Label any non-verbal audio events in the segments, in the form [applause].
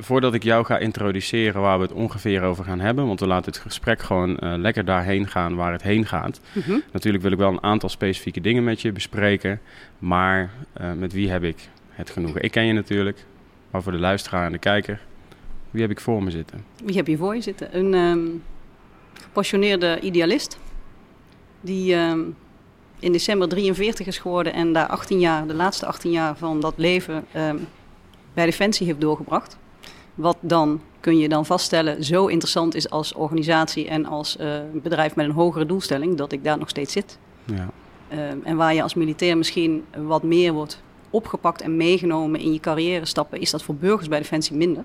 voordat ik jou ga introduceren waar we het ongeveer over gaan hebben, want we laten het gesprek gewoon eh, lekker daarheen gaan waar het heen gaat. Mhm. Natuurlijk wil ik wel een aantal specifieke dingen met je bespreken, maar eh, met wie heb ik het genoegen? Ik ken je natuurlijk, maar voor de luisteraar en de kijker, wie heb ik voor me zitten? Wie heb je voor je zitten? Een ehm, gepassioneerde idealist. Die ehm, in december 43 is geworden en daar 18 jaar, de laatste 18 jaar van dat leven ehm, bij Defensie heeft doorgebracht. Wat dan, kun je dan vaststellen, zo interessant is als organisatie en als eh, bedrijf met een hogere doelstelling, dat ik daar nog steeds zit. Ja, Ehm, en waar je als militair misschien wat meer wordt opgepakt en meegenomen in je carrière stappen, is dat voor burgers bij Defensie minder.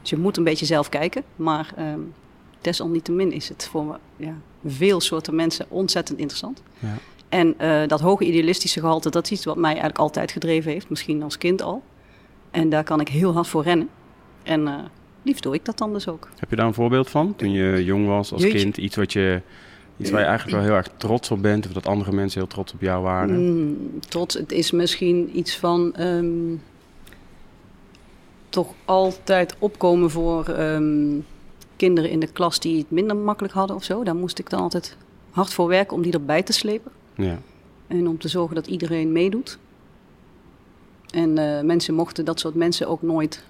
Dus je moet een beetje zelf kijken, maar ehm, desalniettemin is het voor ja, veel soorten mensen ontzettend interessant. ja. En eh, dat hoge idealistische gehalte, dat is iets wat mij eigenlijk altijd gedreven heeft, misschien als kind al. En daar kan ik heel hard voor rennen. En eh, liefst doe ik dat dan dus ook. Heb je daar een voorbeeld van? Toen je jong was als Jeetje. kind, iets, wat je, iets waar je eigenlijk wel heel erg trots op bent, of dat andere mensen heel trots op jou waren? Mm, trots, het is misschien iets van ehm, toch altijd opkomen voor ehm, kinderen in de klas die het minder makkelijk hadden of zo. Daar moest ik dan altijd hard voor werken om die erbij te slepen. Ja, En om te zorgen dat iedereen meedoet. En eh, mensen mochten dat soort mensen ook nooit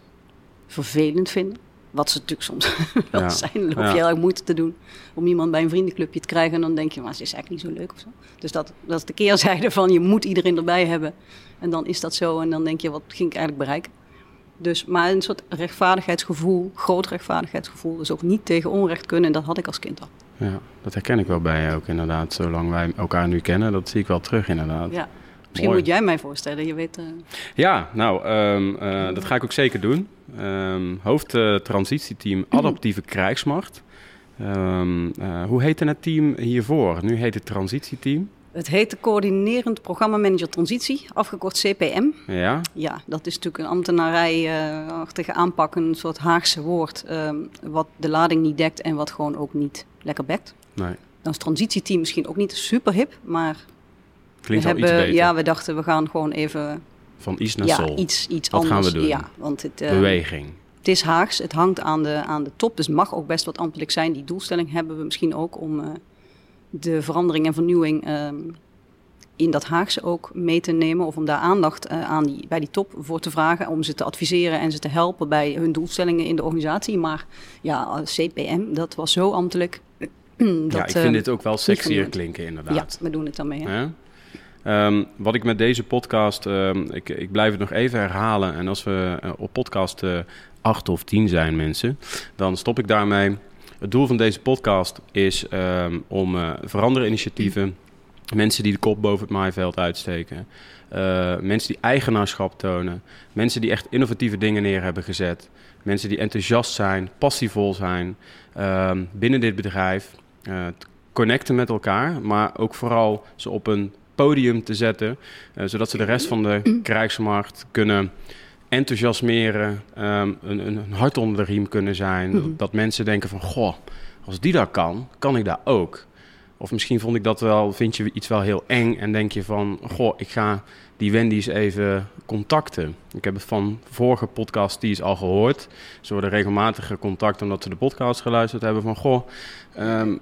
vervelend vinden. Wat ze natuurlijk soms [laughs] wel Ja. zijn. Dan loop je heel erg moeite te doen om iemand bij een vriendenclubje te krijgen. En dan denk je, maar ze is eigenlijk niet zo leuk of zo. Dus dat, dat is de keerzijde van je moet iedereen erbij hebben. En dan is dat zo. En dan denk je, wat ging ik eigenlijk bereiken? Dus, maar een soort rechtvaardigheidsgevoel, groot rechtvaardigheidsgevoel. Dus ook niet tegen onrecht kunnen. En dat had ik als kind al. ja, dat herken ik wel bij je ook inderdaad. Zolang wij elkaar nu kennen, dat zie ik wel terug inderdaad. Ja. Misschien Mooi. moet jij mij voorstellen. Je weet, eh, Ja, nou, ehm, eh, dat ga ik ook zeker doen. Ehm hoofd eh, transitieteam Adaptieve Krijgsmacht. Ehm, eh, hoe heette het team hiervoor? Nu heet het transitieteam. Het heet de Coördinerend Programmamanager Transitie, afgekort CPM. Ja, Ja, dat is natuurlijk een ambtenarijachtige aanpak, een soort Haagse woord, wat de lading niet dekt en wat gewoon ook niet lekker bekt. nee. Dan is transitieteam misschien ook niet super hip, maar Klinkt we al iets hebben, beter. ja, we dachten we gaan gewoon even Van is naar ja, sol. iets, iets Wat gaan anders. we doen? Ja, want het, eh, Beweging. het is Haags, het hangt aan de, aan de top, dus het mag ook best wat ambtelijk zijn. Die doelstelling hebben we misschien ook om eh, de verandering en vernieuwing ehm, in dat Haagse ook mee te nemen. Of om daar aandacht eh, aan die, bij die top voor te vragen. Om ze te adviseren en ze te helpen bij hun doelstellingen in de organisatie. Maar ja, CPM, dat was zo ambtelijk. [clears throat] dat, ja, ik vind dit ook wel sexier klinken Ja, inderdaad. we doen het dan mee. hè. Ja. Ehm, wat ik met deze podcast, ehm, ik, ik blijf het nog even herhalen. En als we eh, op podcast eh 8 of 10 zijn, mensen, dan stop ik daarmee. Het doel van deze podcast is ehm, om eh veranderen initiatieven, mensen die de kop boven het maaiveld uitsteken, eh, mensen die eigenaarschap tonen, mensen die echt innovatieve dingen neer hebben gezet, mensen die enthousiast zijn, passievol zijn binnen dit bedrijf. eh, te connecten met elkaar, maar ook vooral ze op een podium te zetten, eh, zodat ze de rest van de krijgsmacht kunnen enthousiasmeren, ehm, een, een, een hart onder de riem kunnen zijn. Mhm. Dat mensen denken van, goh, als die dat kan, kan ik dat ook. Of misschien vond ik dat wel, vind je iets wel heel eng en denk je van, goh, ik ga die Wendy's even contacten. Ik heb het van vorige podcast die is al gehoord. Ze worden regelmatig gecontact omdat ze de podcast geluisterd hebben van, goh, ehm,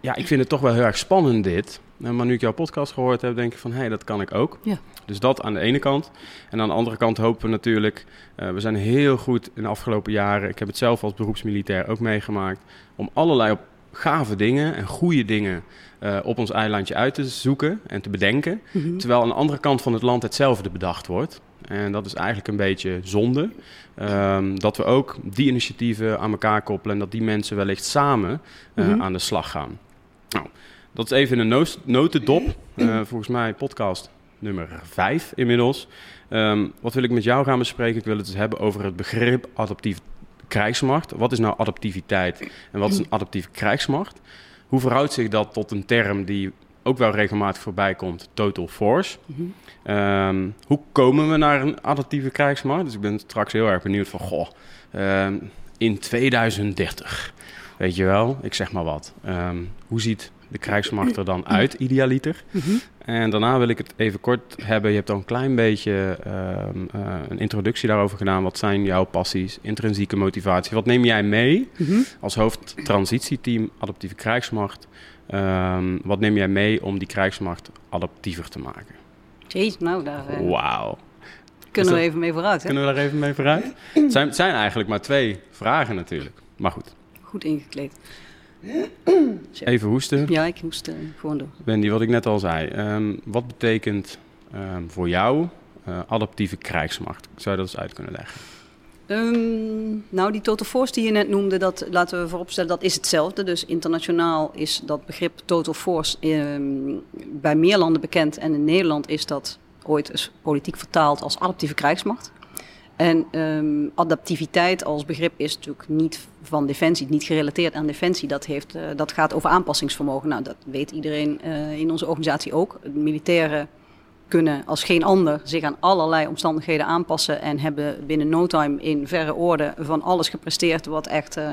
ja, ik vind het toch wel heel erg spannend dit. Maar nu ik jouw podcast gehoord heb, denk ik van, hé, hey, dat kan ik ook. Ja. Dus dat aan de ene kant. En aan de andere kant hopen we natuurlijk, eh, we zijn heel goed in de afgelopen jaren, ik heb het zelf als beroepsmilitair ook meegemaakt, om allerlei op gave dingen en goede dingen eh, op ons eilandje uit te zoeken en te bedenken. Mhm. Terwijl aan de andere kant van het land hetzelfde bedacht wordt. En dat is eigenlijk een beetje zonde. Ehm, dat we ook die initiatieven aan elkaar koppelen en dat die mensen wellicht samen eh, Mhm. aan de slag gaan. Nou, dat is even een notendop. Eh, volgens mij podcast nummer 5 inmiddels. Ehm, wat wil ik met jou gaan bespreken? Ik wil het dus hebben over het begrip adaptief krijgsmacht. Wat is nou adaptiviteit en wat is een adaptieve krijgsmacht? hoe verhoudt zich dat tot een term die ook wel regelmatig voorbij komt, total force? Ehm, hoe komen we naar een adaptieve krijgsmacht? Dus ik ben straks heel erg benieuwd van, goh, ehm, in 2030, weet je wel, ik zeg maar wat. Hoe ziet de krijgsmacht er dan uit, idealiter? En daarna wil ik het even kort hebben. Je hebt al een klein beetje ehm, eh, een introductie daarover gedaan. Wat zijn jouw passies, intrinsieke motivatie? Wat neem jij mee Mhm. als hoofd transitieteam adaptieve krijgsmacht? Ehm, wat neem jij mee om die krijgsmacht adaptiever te maken? Jeez, nou, daar eh, Wauw. kunnen we even mee vooruit. Hè? Kunnen we daar even mee vooruit? Het [clears throat] zijn, het zijn eigenlijk maar twee vragen natuurlijk. Maar goed, Goed ingekleed. Even hoesten. Ja, ik moest eh, gewoon door. Wendy, wat ik net al zei. ehm, wat betekent ehm, voor jou eh, adaptieve krijgsmacht? Zou je dat eens uit kunnen leggen? Ehm, nou, die total force die je net noemde, dat laten we vooropstellen, dat is hetzelfde. Dus internationaal is dat begrip total force bij meer landen bekend. En in Nederland is dat ooit eens politiek vertaald als adaptieve krijgsmacht. En ehm, adaptiviteit als begrip is natuurlijk niet van defensie, niet gerelateerd aan defensie. Dat, heeft, eh, dat gaat over aanpassingsvermogen. Nou, dat weet iedereen eh, in onze organisatie ook. Militairen kunnen als geen ander zich aan allerlei omstandigheden aanpassen en hebben binnen no time in verre orde van alles gepresteerd wat echt eh,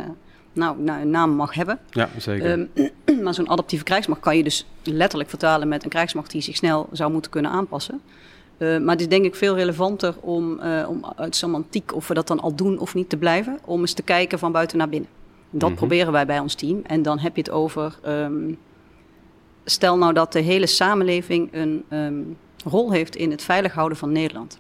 nou, nou, een naam mag hebben. Ja, zeker. Ehm, [clears throat] maar zo'n adaptieve krijgsmacht kan je dus letterlijk vertalen met een krijgsmacht die zich snel zou moeten kunnen aanpassen. Eh, maar het is denk ik veel relevanter om, eh, om uit semantiek, of we dat dan al doen of niet, te blijven. Om eens te kijken van buiten naar binnen. Dat Mhm. proberen wij bij ons team. En dan heb je het over. ehm, stel nou dat de hele samenleving een ehm, rol heeft in het veilig houden van Nederland.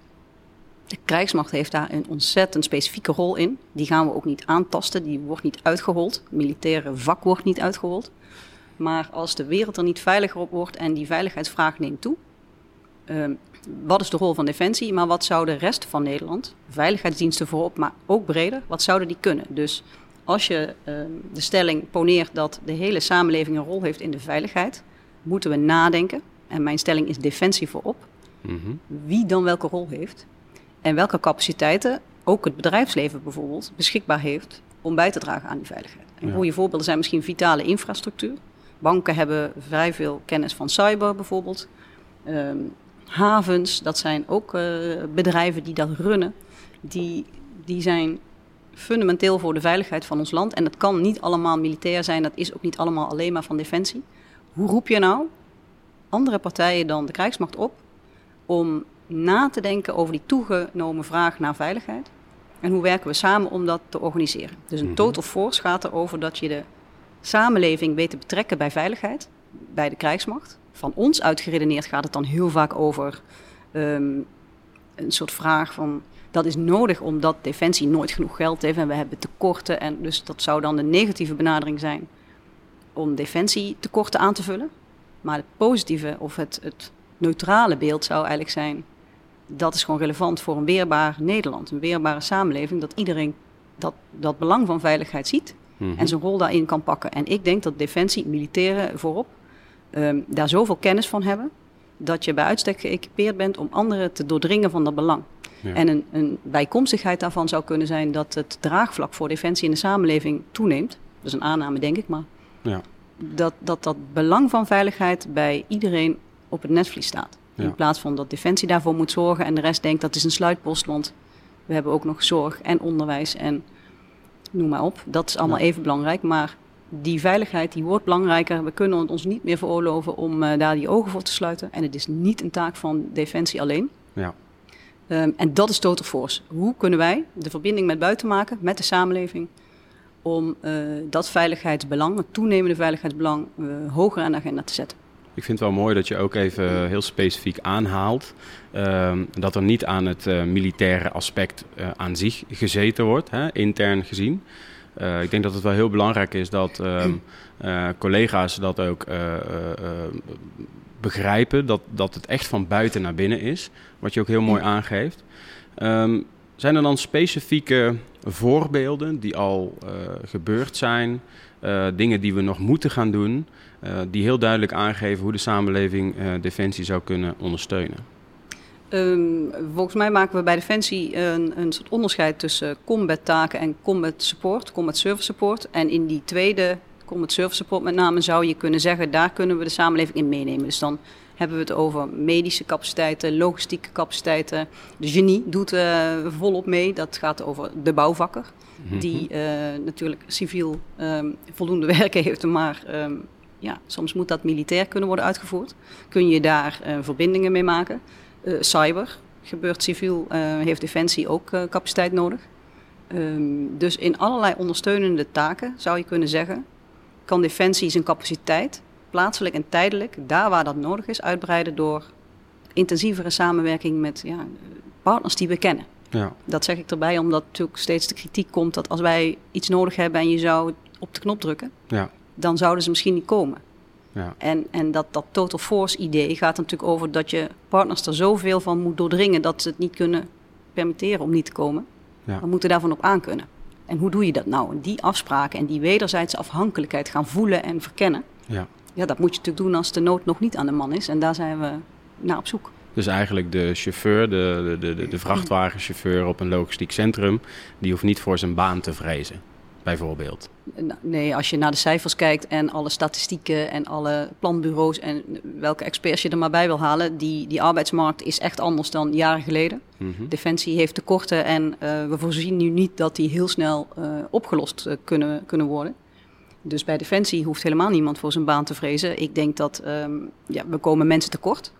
De krijgsmacht heeft daar een ontzettend specifieke rol in. Die gaan we ook niet aantasten, die wordt niet uitgehold. Militaire vak wordt niet uitgehold. Maar als de wereld er niet veiliger op wordt en die veiligheidsvraag neemt toe, ehm, wat is de rol van Defensie? Maar wat zou de rest van Nederland, veiligheidsdiensten voorop, maar ook breder, wat zouden die kunnen? Dus als je ehm, de stelling poneert dat de hele samenleving een rol heeft in de veiligheid, moeten we nadenken. En mijn stelling is Defensie voorop Mhm. wie dan welke rol heeft en welke capaciteiten ook het bedrijfsleven bijvoorbeeld beschikbaar heeft om bij te dragen aan die veiligheid. En Ja. goede voorbeelden zijn misschien vitale infrastructuur. Banken hebben vrij veel kennis van cyber bijvoorbeeld. Ehm, havens, dat zijn ook eh, bedrijven die dat runnen. Die, die zijn fundamenteel voor de veiligheid van ons land. En dat kan niet allemaal militair zijn, dat is ook niet allemaal alleen maar van defensie. Hoe roep je nou andere partijen dan de krijgsmacht op om na te denken over die toegenomen vraag naar veiligheid. En hoe werken we samen om dat te organiseren? Dus een Mhm. total force gaat erover dat je de samenleving weet te betrekken bij veiligheid, bij de krijgsmacht. Van ons uitgeredeneerd gaat het dan heel vaak over ehm, een soort vraag van dat is nodig omdat defensie nooit genoeg geld heeft en we hebben tekorten. En dus dat zou dan de negatieve benadering zijn om defensietekorten aan te vullen. Maar het positieve of het, het neutrale beeld zou eigenlijk zijn... dat is gewoon relevant voor een weerbaar Nederland. Een weerbare samenleving, dat iedereen dat, dat belang van veiligheid ziet... Mhm. en zijn rol daarin kan pakken. En ik denk dat defensie, militairen voorop, ehm, daar zoveel kennis van hebben... dat je bij uitstek geëquipeerd bent om anderen te doordringen van dat belang. Ja. En een, een bijkomstigheid daarvan zou kunnen zijn dat het draagvlak voor defensie in de samenleving toeneemt. Dat is een aanname, denk ik, maar Ja. dat, dat dat belang van veiligheid bij iedereen op het netvlies staat. Ja. In plaats van dat defensie daarvoor moet zorgen en de rest denkt dat is een sluitpost, want we hebben ook nog zorg en onderwijs en noem maar op. Dat is allemaal even belangrijk, maar die veiligheid die wordt belangrijker. We kunnen het ons niet meer veroorloven om eh, daar die ogen voor te sluiten. En het is niet een taak van defensie alleen. Ja. Ehm, en dat is total force. Hoe kunnen wij de verbinding met buiten maken, met de samenleving, om eh, dat veiligheidsbelang, het toenemende veiligheidsbelang, eh, hoger aan de agenda te zetten? Ik vind het wel mooi dat je ook even heel specifiek aanhaalt ehm, dat er niet aan het militaire aspect aan zich gezeten wordt, hè, intern gezien. Eh, ik denk dat het wel heel belangrijk is dat ehm, eh, collega's dat ook eh, begrijpen, dat, dat het echt van buiten naar binnen is, wat je ook heel mooi aangeeft. Ehm, zijn er dan specifieke voorbeelden die al gebeurd zijn, dingen die we nog moeten gaan doen, die heel duidelijk aangeven hoe de samenleving defensie zou kunnen ondersteunen? Ehm, volgens mij maken we bij Defensie een, een soort onderscheid tussen combat taken en combat support, combat service support. En in die tweede Combat Service Support met name, zou je kunnen zeggen, daar kunnen we de samenleving in meenemen. Dus dan hebben we het over medische capaciteiten, logistieke capaciteiten. De genie doet uh, volop mee. Dat gaat over de bouwvakker, mhm. die uh, natuurlijk civiel um, voldoende [laughs] werken heeft, maar um, ja, soms moet dat militair kunnen worden uitgevoerd. Kun je daar uh, verbindingen mee maken. Cyber gebeurt civiel, heeft Defensie ook capaciteit nodig. Um, dus in allerlei ondersteunende taken zou je kunnen zeggen, kan Defensie zijn capaciteit plaatselijk en tijdelijk, daar waar dat nodig is, uitbreiden door intensievere samenwerking met ja, partners die we kennen. Ja. Dat zeg ik erbij omdat natuurlijk steeds de kritiek komt dat als wij iets nodig hebben en je zou op de knop drukken, ja. dan zouden ze misschien niet komen. Ja. En, en dat, dat total force idee gaat natuurlijk over dat je partners er zoveel van moet doordringen dat ze het niet kunnen permitteren om niet te komen. Ja. We moeten daarvan op aankunnen. En hoe doe je dat nou? Die afspraken en die wederzijdse afhankelijkheid gaan voelen en verkennen. Ja. ja, dat moet je natuurlijk doen als de nood nog niet aan de man is. En daar zijn we naar op zoek. Dus eigenlijk de chauffeur, de, de, de, de vrachtwagenchauffeur op een logistiek centrum, die hoeft niet voor zijn baan te vrezen bijvoorbeeld? Nou, nee, als je naar de cijfers kijkt en alle statistieken en alle planbureaus en welke experts je er maar bij wil halen, die, die arbeidsmarkt is echt anders dan jaren geleden. Mhm. Defensie heeft tekorten en uh, we voorzien nu niet dat die heel snel uh, opgelost uh, kunnen, kunnen worden. Dus bij Defensie hoeft helemaal niemand voor zijn baan te vrezen. Ik denk dat um, ja, we komen mensen tekort.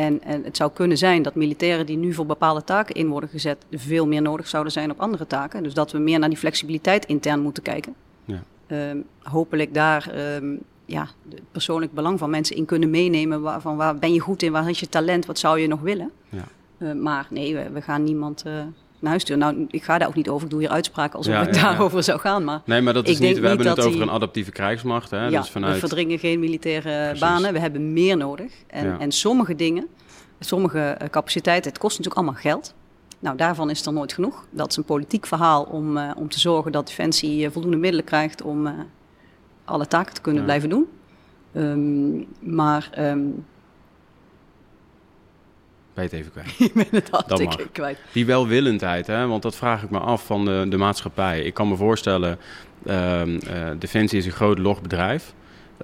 En, en, het zou kunnen zijn dat militairen die nu voor bepaalde taken in worden gezet, veel meer nodig zouden zijn op andere taken. Dus dat we meer naar die flexibiliteit intern moeten kijken. Ja. Um, hopelijk daar um, ja, het persoonlijk belang van mensen in kunnen meenemen. Waar, van waar ben je goed in, waar is je talent, wat zou je nog willen? Ja. Uh, maar nee, we, we gaan niemand. Uh, naar huis sturen. Nou, ik ga daar ook niet over. Ik doe hier uitspraken alsof ja, daarover zou gaan. Maar nee, maar dat is niet. We hebben het over een adaptieve krijgsmacht. Hè? Ja, dus vanuit... we verdringen geen militaire banen. We hebben meer nodig. En, en sommige dingen, sommige eh, capaciteiten, het kost natuurlijk allemaal geld. Nou, daarvan is er nooit genoeg. Dat is een politiek verhaal om, uh, om te zorgen dat Defensie uh, voldoende middelen krijgt om uh, alle taken te kunnen blijven doen. Um, maar um, ben je het even kwijt. [laughs] ik ben het hartstikke kwijt. Die welwillendheid, hè? want dat vraag ik me af van de, de maatschappij. Ik kan me voorstellen, um, uh, Defensie is een groot logbedrijf.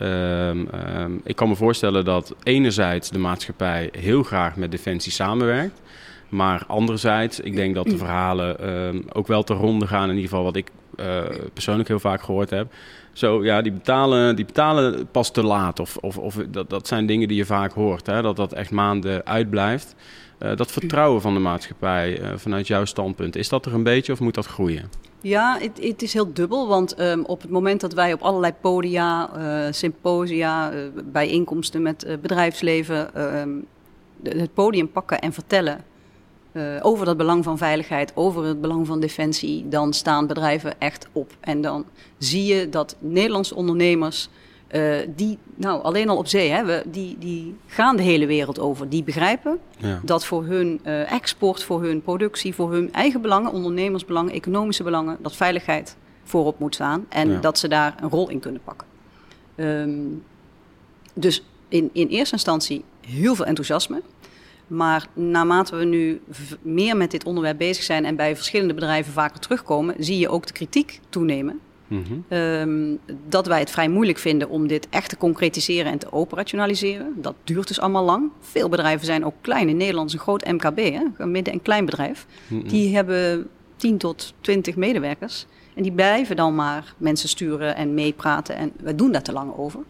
Um, um, ik kan me voorstellen dat enerzijds de maatschappij heel graag met Defensie samenwerkt. Maar anderzijds, ik denk dat de verhalen um, ook wel te ronde gaan. In ieder geval wat ik uh, persoonlijk heel vaak gehoord heb. Zo, ja, die betalen, die betalen pas te laat. Of, of, of dat, dat zijn dingen die je vaak hoort. Hè? Dat dat echt maanden uitblijft. Uh, dat vertrouwen van de maatschappij uh, vanuit jouw standpunt, is dat er een beetje of moet dat groeien? Ja, het, het is heel dubbel. Want um, op het moment dat wij op allerlei podia, uh, symposia, bijeenkomsten met bedrijfsleven um, het podium pakken en vertellen over dat belang van veiligheid, over het belang van defensie, dan staan bedrijven echt op. En dan zie je dat Nederlandse ondernemers, uh, die, nou alleen al op zee, hè, we, die, die gaan de hele wereld over. Die begrijpen ja. dat voor hun uh, export, voor hun productie, voor hun eigen belangen, ondernemersbelangen, economische belangen, dat veiligheid voorop moet staan. En ja. dat ze daar een rol in kunnen pakken. Um, dus in, in eerste instantie heel veel enthousiasme. Maar naarmate we nu meer met dit onderwerp bezig zijn en bij verschillende bedrijven vaker terugkomen, zie je ook de kritiek toenemen. Mm -hmm. um, dat wij het vrij moeilijk vinden om dit echt te concretiseren en te operationaliseren. Dat duurt dus allemaal lang. Veel bedrijven zijn ook klein. In Nederland is een groot MKB, hè? een midden- en klein bedrijf. Mm -hmm. Die hebben 10 tot 20 medewerkers. En die blijven dan maar mensen sturen en meepraten. En we doen daar te lang over.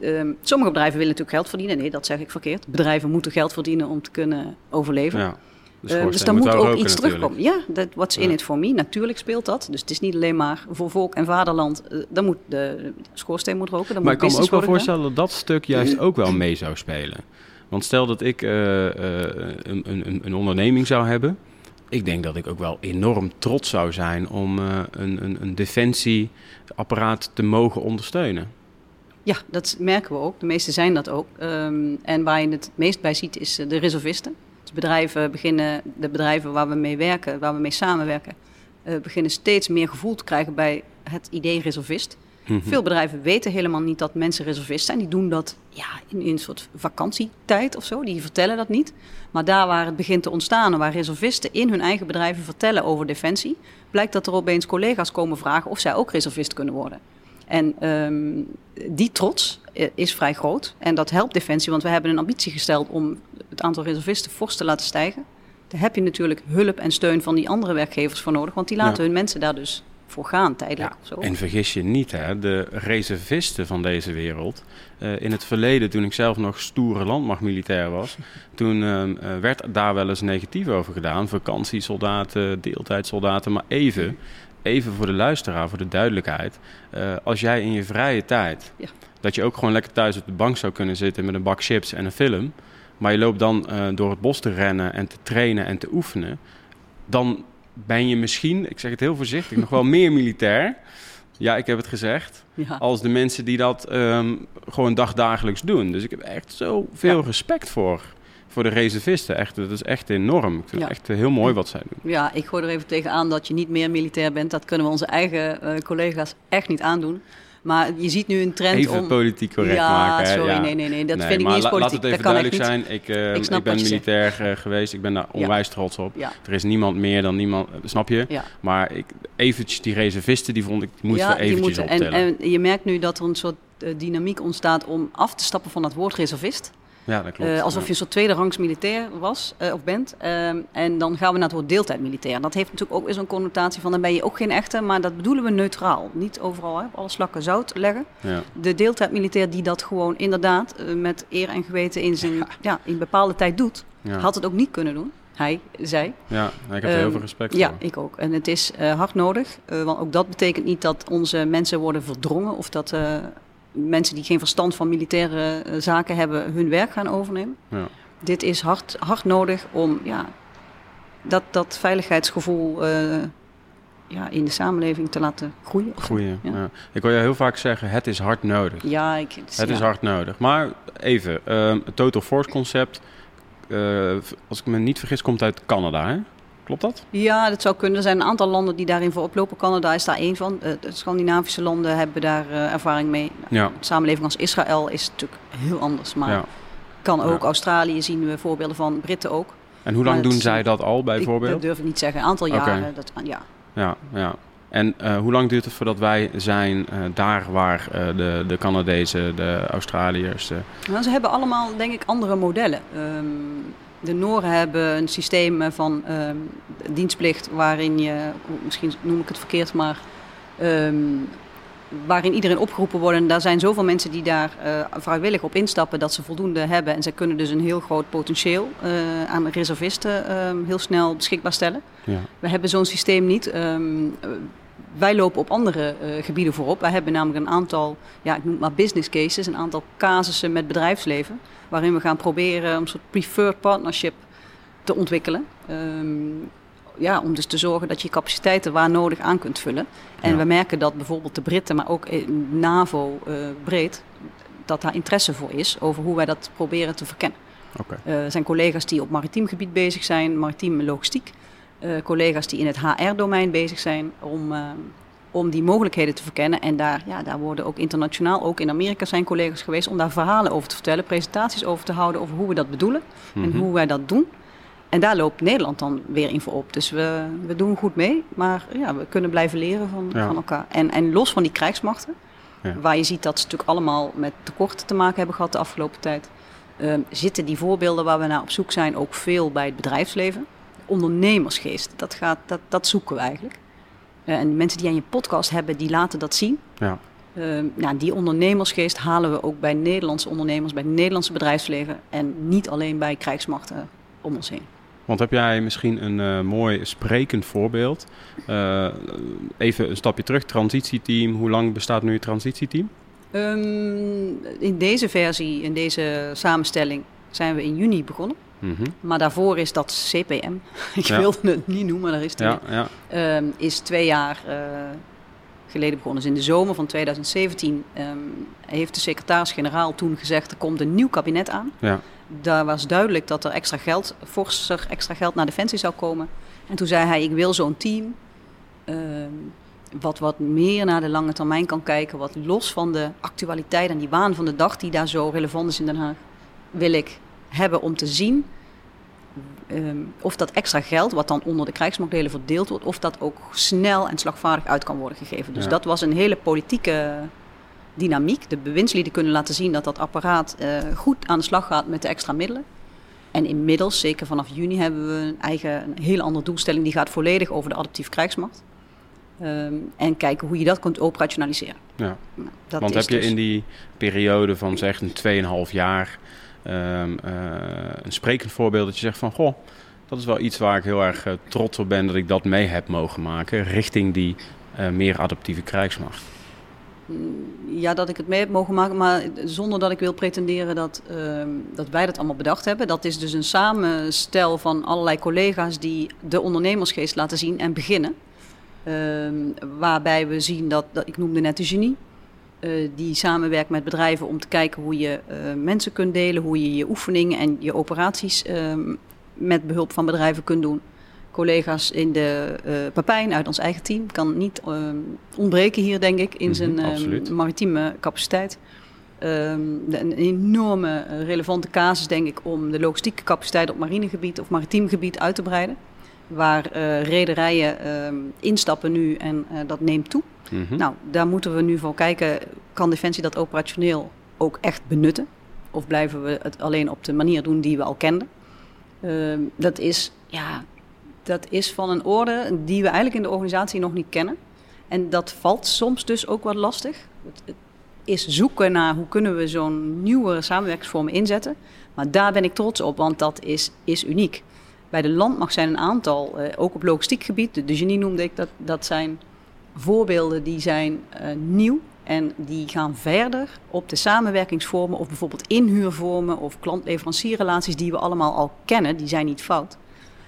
Um, sommige bedrijven willen natuurlijk geld verdienen. Nee, dat zeg ik verkeerd. Bedrijven moeten geld verdienen om te kunnen overleven. Ja, um, dus daar moet ook iets terugkomen. Ja, that, what's ja. in it for me. Natuurlijk speelt dat. Dus het is niet alleen maar voor volk en vaderland. Uh, dan moet de schoorsteen moet roken. Dan maar moet ik kan me ook wel voorstellen dat dat stuk juist ook wel mee zou spelen. Want stel dat ik uh, uh, een, een, een onderneming zou hebben ik denk dat ik ook wel enorm trots zou zijn om een, een, een defensieapparaat te mogen ondersteunen. Ja, dat merken we ook. De meeste zijn dat ook. Um, en waar je het het meest bij ziet is de reservisten. Dus bedrijven beginnen, de bedrijven waar we mee werken, waar we mee samenwerken, uh, beginnen steeds meer gevoel te krijgen bij het idee reservist. Mm -hmm. Veel bedrijven weten helemaal niet dat mensen reservist zijn. Die doen dat ja, in, in een soort vakantietijd of zo. Die vertellen dat niet. Maar daar waar het begint te ontstaan en waar reservisten in hun eigen bedrijven vertellen over defensie, blijkt dat er opeens collega's komen vragen of zij ook reservist kunnen worden. En ehm, die trots eh, is vrij groot. En dat helpt Defensie, want we hebben een ambitie gesteld om het aantal reservisten fors te laten stijgen. Daar heb je natuurlijk hulp en steun van die andere werkgevers voor nodig, want die laten Ja. hun mensen daar dus voor gaan tijdelijk. Ja, zo. en vergis je niet, hè, de reservisten van deze wereld. eh, in het verleden, toen ik zelf nog stoere landmachtmilitair was, [laughs] toen ehm, eh, werd daar wel eens negatief over gedaan. Vakantiesoldaten, deeltijdsoldaten, maar even, even voor de luisteraar, voor de duidelijkheid. eh, als jij in je vrije tijd, Ja. dat je ook gewoon lekker thuis op de bank zou kunnen zitten met een bak chips en een film. Maar je loopt dan eh, door het bos te rennen en te trainen en te oefenen. Dan ben je misschien, ik zeg het heel voorzichtig, nog wel [laughs] meer militair. Ja, ik heb het gezegd. ja. Als de mensen die dat ehm, gewoon dagdagelijks doen. Dus ik heb echt zoveel Ja. respect voor, voor de reservisten. Echt, dat is echt enorm. Ik vind Ja. het echt heel mooi wat zij doen. Ja, ik gooi er even tegenaan dat je niet meer militair bent. Dat kunnen we onze eigen eh, collega's echt niet aandoen. Maar je ziet nu een trend Even om... politiek correct ja, maken. hè? sorry, Ja. nee, nee, nee. Dat Nee, vind ik niet eens politiek. Laat het dat even duidelijk zijn. Ik, eh, Ik ik ben zegt. militair eh, geweest. Ik ben daar onwijs trots op. Ja, Er is niemand meer dan niemand, snap je? ja. Maar ik, eventjes die reservisten, die vond ik, die moesten ja, we eventjes moeten. En, optellen. en je merkt nu dat er een soort dynamiek ontstaat om af te stappen van dat woord reservist. Ja, dat klopt. Eh, alsof ja. je een soort tweede rangs militair was eh, of bent. Ehm, en dan gaan we naar het woord deeltijd militair. Dat heeft natuurlijk ook weer zo'n connotatie van dan ben je ook geen echte, maar dat bedoelen we neutraal. Niet overal hè, op alle slakken zout leggen. Ja. De deeltijd militair die dat gewoon inderdaad eh, met eer en geweten in zijn ja. in bepaalde tijd doet, Ja. had het ook niet kunnen doen. Hij, zij. ja, ik heb er heel Ehm, veel respect Ja, voor. ik ook. En het is eh, hard nodig. eh, want ook dat betekent niet dat onze mensen worden verdrongen of dat eh, mensen die geen verstand van militaire eh, zaken hebben hun werk gaan overnemen. Ja. Dit is hard, hard nodig om ja, dat, dat veiligheidsgevoel eh, ja, in de samenleving te laten groeien. Goeie. Ja. Ja. Ik wil je heel vaak zeggen, het is hard nodig. Ja, ik, Het ja. is hard nodig. Maar even, ehm, het Total Force concept, eh, als ik me niet vergis, komt uit Canada, hè? Klopt dat? Ja, dat zou kunnen. Er zijn een aantal landen die daarin voorop lopen. Canada is daar één van. Eh, de Scandinavische landen hebben daar eh, ervaring mee. Ja. Een samenleving als Israël is natuurlijk heel anders. Maar ja. kan ook. Ja. Australië zien we voorbeelden van. Britten ook. En hoe lang Maar doen het- zij dat al, Ik, bijvoorbeeld? dat durf ik niet zeggen. Een aantal jaren. Dat, ja. Ja, ja. En eh, hoe lang duurt het voordat wij zijn daar waar de, de Canadezen, de Australiërs... Nou, ze hebben allemaal, denk ik, andere modellen. Ehm, de Noren hebben een systeem eh, van ehm, dienstplicht waarin je, misschien noem ik het verkeerd, maar ehm, waarin iedereen opgeroepen wordt. En daar zijn zoveel mensen die daar eh, vrijwillig op instappen dat ze voldoende hebben. En ze kunnen dus een heel groot potentieel eh, aan reservisten ehm, heel snel beschikbaar stellen. ja. We hebben zo'n systeem niet. Wij lopen op andere eh, gebieden voorop. Wij hebben namelijk een aantal, ja, ik noem het maar business cases, een aantal casussen met bedrijfsleven. Waarin we gaan proberen een soort preferred partnership te ontwikkelen. Ehm, ja, om dus te zorgen dat je capaciteiten waar nodig aan kunt vullen. En Ja. we merken dat bijvoorbeeld de Britten, maar ook in NAVO eh, breed, dat daar interesse voor is over hoe wij dat proberen te verkennen. Eh, Er zijn collega's die op maritiem gebied bezig zijn, maritiem logistiek. Eh, collega's die in het HR-domein bezig zijn om, eh, om die mogelijkheden te verkennen. En daar, ja, daar worden ook internationaal, ook in Amerika zijn collega's geweest om daar verhalen over te vertellen, presentaties over te houden over hoe we dat bedoelen en Mhm. hoe wij dat doen. En daar loopt Nederland dan weer in voor op. Dus we, we doen goed mee, maar ja, we kunnen blijven leren van, Ja. van elkaar. En, en los van die krijgsmachten, Ja. waar je ziet dat ze natuurlijk allemaal met tekorten te maken hebben gehad de afgelopen tijd, ehm, zitten die voorbeelden waar we naar op zoek zijn ook veel bij het bedrijfsleven. Ondernemersgeest, dat, gaat, dat, dat zoeken we eigenlijk. Eh, en mensen die aan je podcast hebben, die laten dat zien. Ja. Ehm, nou, die ondernemersgeest halen we ook bij Nederlandse ondernemers, bij het Nederlandse bedrijfsleven en niet alleen bij krijgsmachten om ons heen. Want heb jij misschien een eh, mooi sprekend voorbeeld? Eh, even een stapje terug, transitieteam. Hoe lang bestaat nu het transitieteam? Ehm, in deze versie, in deze samenstelling, zijn we in juni begonnen. Mhm. Maar daarvoor is dat CPM. [laughs] Ik Ja. wilde het niet noemen, maar daar is het Ja, ja. Ehm, is twee jaar eh, geleden begonnen. Dus in de zomer van 2017 ehm, heeft de secretaris-generaal toen gezegd... er komt een nieuw kabinet aan. ja. Daar was duidelijk dat er extra geld, forser extra geld naar Defensie zou komen. En toen zei hij, ik wil zo'n team... ehm, wat wat meer naar de lange termijn kan kijken... wat los van de actualiteit en die waan van de dag... die daar zo relevant is in Den Haag... wil ik hebben om te zien ehm, of dat extra geld, wat dan onder de krijgsmachtdelen verdeeld wordt, of dat ook snel en slagvaardig uit kan worden gegeven. Dus Ja. dat was een hele politieke dynamiek. De bewindslieden kunnen laten zien dat dat apparaat eh, goed aan de slag gaat met de extra middelen. En inmiddels, zeker vanaf juni, hebben we een eigen, een hele andere doelstelling. Die gaat volledig over de adaptieve krijgsmacht. Ehm, en kijken hoe je dat kunt operationaliseren. Ja. Nou, dat Want heb je dus- in die periode van zeg een 2,5 jaar ehm, eh, een sprekend voorbeeld dat je zegt van goh, dat is wel iets waar ik heel erg eh, trots op ben dat ik dat mee heb mogen maken richting die eh, meer adaptieve krijgsmacht. Ja, dat ik het mee heb mogen maken, maar zonder dat ik wil pretenderen dat, ehm, dat wij dat allemaal bedacht hebben. Dat is dus een samenstel van allerlei collega's die de ondernemersgeest laten zien en beginnen. Ehm, waarbij we zien dat, dat, ik noemde net de genie, eh, die samenwerkt met bedrijven om te kijken hoe je eh, mensen kunt delen, hoe je je oefeningen en je operaties ehm, met behulp van bedrijven kunt doen. Collega's in de eh Papijn uit ons eigen team kan niet ehm, ontbreken hier, denk ik, in Mhm, zijn ehm, maritieme capaciteit. Een enorme relevante casus, denk ik, om de logistieke capaciteit op marinegebied of maritiem gebied uit te breiden. Waar eh, rederijen ehm, instappen nu en eh, dat neemt toe. Mhm. Nou, daar moeten we nu voor kijken. Kan Defensie dat operationeel ook echt benutten? Of blijven we het alleen op de manier doen die we al kenden? Ehm, dat, is, ja, dat is van een orde die we eigenlijk in de organisatie nog niet kennen. En dat valt soms dus ook wat lastig. Het, het is zoeken naar hoe kunnen we zo'n nieuwe samenwerkingsvorm inzetten. Maar daar ben ik trots op, want dat is, is uniek. Bij de landmacht zijn een aantal, eh, ook op logistiek gebied, de, de genie noemde ik, dat, dat zijn voorbeelden die zijn eh, nieuw en die gaan verder op de samenwerkingsvormen of bijvoorbeeld inhuurvormen of klant-leverancierrelaties die we allemaal al kennen. Die zijn niet fout,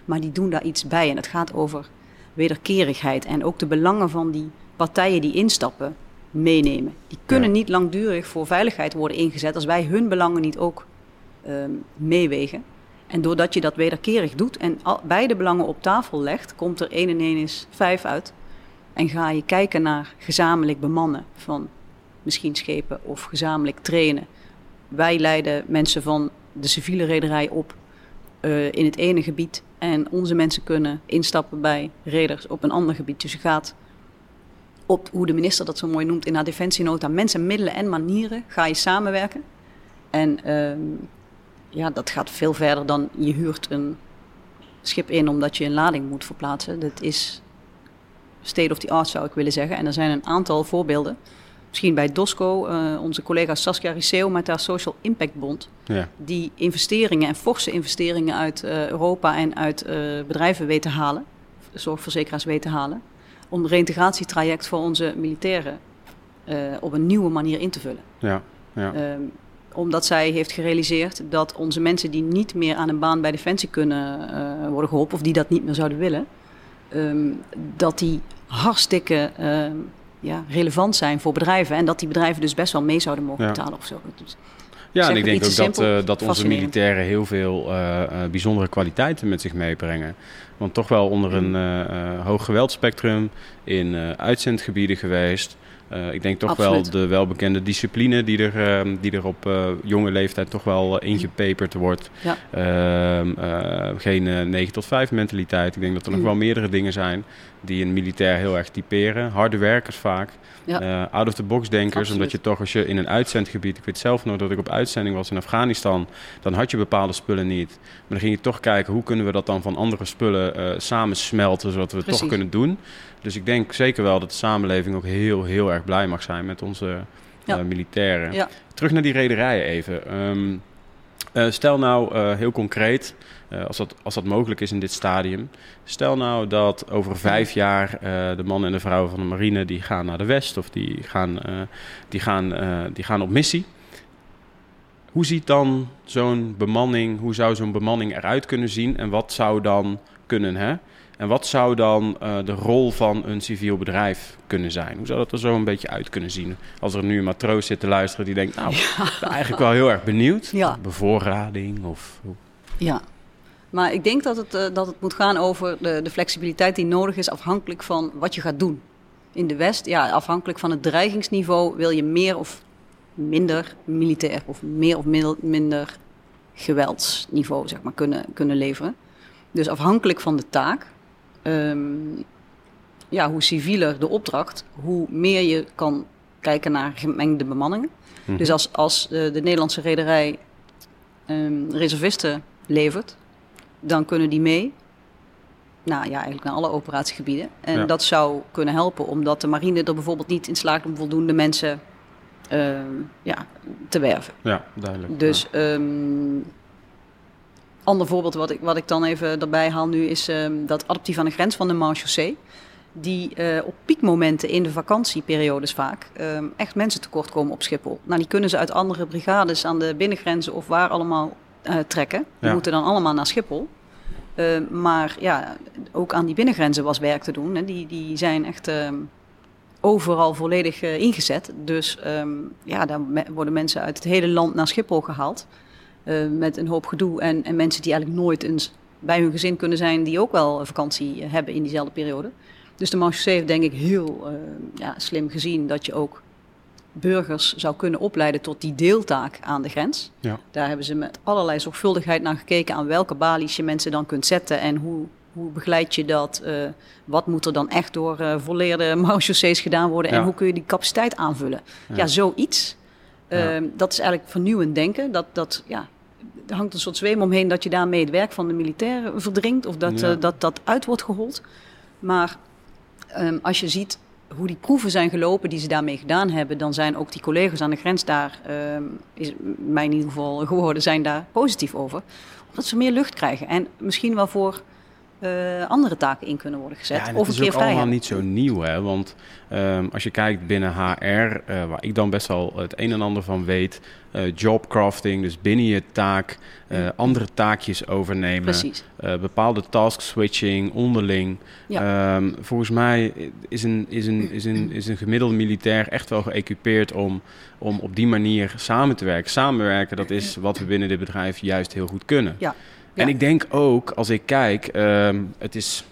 maar die doen daar iets bij. En het gaat over wederkerigheid en ook de belangen van die partijen die instappen meenemen. Die kunnen Ja. niet langdurig voor veiligheid worden ingezet als wij hun belangen niet ook ehm, meewegen. En doordat je dat wederkerig doet en beide belangen op tafel legt, komt er 1 en 1 is 5 uit. En ga je kijken naar gezamenlijk bemannen van misschien schepen of gezamenlijk trainen. Wij leiden mensen van de civiele rederij op eh, in het ene gebied. En onze mensen kunnen instappen bij reders op een ander gebied. Dus je gaat op hoe de minister dat zo mooi noemt in haar defensienota, mensen, middelen en manieren, ga je samenwerken. En ehm, ja, dat gaat veel verder dan je huurt een schip in omdat je een lading moet verplaatsen. Dat is state of the art zou ik willen zeggen. En er zijn een aantal voorbeelden. Misschien bij DOSCO, eh, onze collega Saskia Riceo met haar Social Impact Bond. Ja. Die investeringen en forse investeringen uit eh, Europa en uit eh, bedrijven weet te halen. Zorgverzekeraars weet te halen. Om het reïntegratietraject voor onze militairen op een nieuwe manier in te vullen. Ja. Ja. Ehm, omdat zij heeft gerealiseerd dat onze mensen die niet meer aan een baan bij Defensie kunnen eh, worden geholpen, of die dat niet meer zouden willen, ehm, dat die hartstikke ehm, ja, relevant zijn voor bedrijven. En dat die bedrijven dus best wel mee zouden mogen Ja. betalen of zo. Dus, Ja, en ik denk ook dat, eh, dat onze militairen heel veel eh, bijzondere kwaliteiten met zich meebrengen. Want toch wel onder een eh, hoog geweldspectrum in uitzendgebieden geweest. Eh, ik denk toch Absoluut. wel de welbekende discipline die er, eh, die er op eh, jonge leeftijd toch wel eh, ingepeperd wordt. Ja. Ehm, eh, geen eh, 9 tot 5 mentaliteit. Ik denk dat er nog Mm. wel meerdere dingen zijn die een militair heel erg typeren. Harde werkers vaak. Ja. Eh, out of the box denkers. Absoluut. Omdat je toch als je in een uitzendgebied... Ik weet zelf nog dat ik op uitzending was in Afghanistan. Dan had je bepaalde spullen niet. Maar dan ging je toch kijken hoe kunnen we dat dan van andere spullen eh samensmelten. Zodat we het toch kunnen doen. Dus ik denk zeker wel dat de samenleving ook heel, heel erg blij mag zijn met onze Ja. eh, militairen. Ja. Terug naar die rederijen even. Ehm, eh, stel nou heel concreet, eh, als, dat, als dat mogelijk is in dit stadium. Stel nou dat over vijf jaar eh, de mannen en de vrouwen van de marine die gaan naar de west of die gaan, eh, die gaan, die gaan op missie. Hoe ziet dan zo'n bemanning, hoe zou zo'n bemanning eruit kunnen zien en wat zou dan kunnen, hè? En wat zou dan de rol van een civiel bedrijf kunnen zijn? Hoe zou dat er zo een beetje uit kunnen zien? Als er nu een matroos zit te luisteren die denkt, nou, ben eigenlijk wel heel erg benieuwd. Ja. Bevoorrading of... Ja, maar ik denk dat het, eh, dat het moet gaan over de, de flexibiliteit die nodig is afhankelijk van wat je gaat doen. In de West, ja, afhankelijk van het dreigingsniveau wil je meer of minder militair of meer of middel- minder geweldsniveau zeg maar, kunnen, kunnen leveren. Dus afhankelijk van de taak, ehm, ja, hoe civieler de opdracht, hoe meer je kan kijken naar gemengde bemanningen. Mhm. Dus als, als de, de Nederlandse rederij ehm, reservisten levert, dan kunnen die mee. Nou ja, eigenlijk naar alle operatiegebieden. En Ja. dat zou kunnen helpen, omdat de marine er bijvoorbeeld niet in slaagt om voldoende mensen ehm, ja, te werven. Ja, duidelijk. Dus een ander voorbeeld wat ik, wat ik dan even erbij haal nu is ehm, dat adaptief aan de grens van de Marechaussee. Die eh, op piekmomenten in de vakantieperiodes vaak ehm, echt mensen tekort komen op Schiphol. Nou, die kunnen ze uit andere brigades aan de binnengrenzen of waar allemaal eh, trekken. Die Ja. moeten dan allemaal naar Schiphol. Eh, maar ja, ook aan die binnengrenzen was werk te doen. Hè. Die, die zijn echt ehm, overal volledig eh, ingezet. Dus ehm, ja, daar me- worden mensen uit het hele land naar Schiphol gehaald. eh, met een hoop gedoe. En, en mensen die eigenlijk nooit eens bij hun gezin kunnen zijn, die ook wel vakantie hebben in diezelfde periode. Dus de Marche heeft denk ik heel eh, ja, slim gezien dat je ook burgers zou kunnen opleiden tot die deeltaak aan de grens. Ja. Daar hebben ze met allerlei zorgvuldigheid naar gekeken aan welke balies je mensen dan kunt zetten en hoe, hoe begeleid je dat? eh, wat moet er dan echt door eh volleerde [laughs] marechaussees gedaan worden en hoe kun je die capaciteit aanvullen? Ja, Ja. zoiets. Ja. Ehm, dat is eigenlijk vernieuwend denken. Dat, dat, ja, er hangt een soort zweem omheen dat je daarmee het werk van de militairen verdringt of dat eh, dat, dat uit wordt gehold. Maar ehm, als je ziet hoe die proeven zijn gelopen die ze daarmee gedaan hebben, dan zijn ook die collega's aan de grens daar, ehm, is mij in ieder geval geworden, zijn daar positief over. Omdat ze meer lucht krijgen en misschien wel voor eh, andere taken in kunnen worden gezet. Ja, en of het is ook allemaal hebben. niet zo nieuw, hè? Want ehm, als je kijkt binnen HR, eh, waar ik dan best wel het een en ander van weet, eh jobcrafting, dus binnen je taak eh, andere taakjes overnemen, Precies. bepaalde task switching onderling. Ehm, volgens mij is een, is, een, is, een, is een gemiddelde militair echt wel geëquipeerd om, om op die manier samen te werken. Samenwerken, dat is wat we binnen dit bedrijf juist heel goed kunnen. Ja. En ik denk ook, als ik kijk, ehm, het is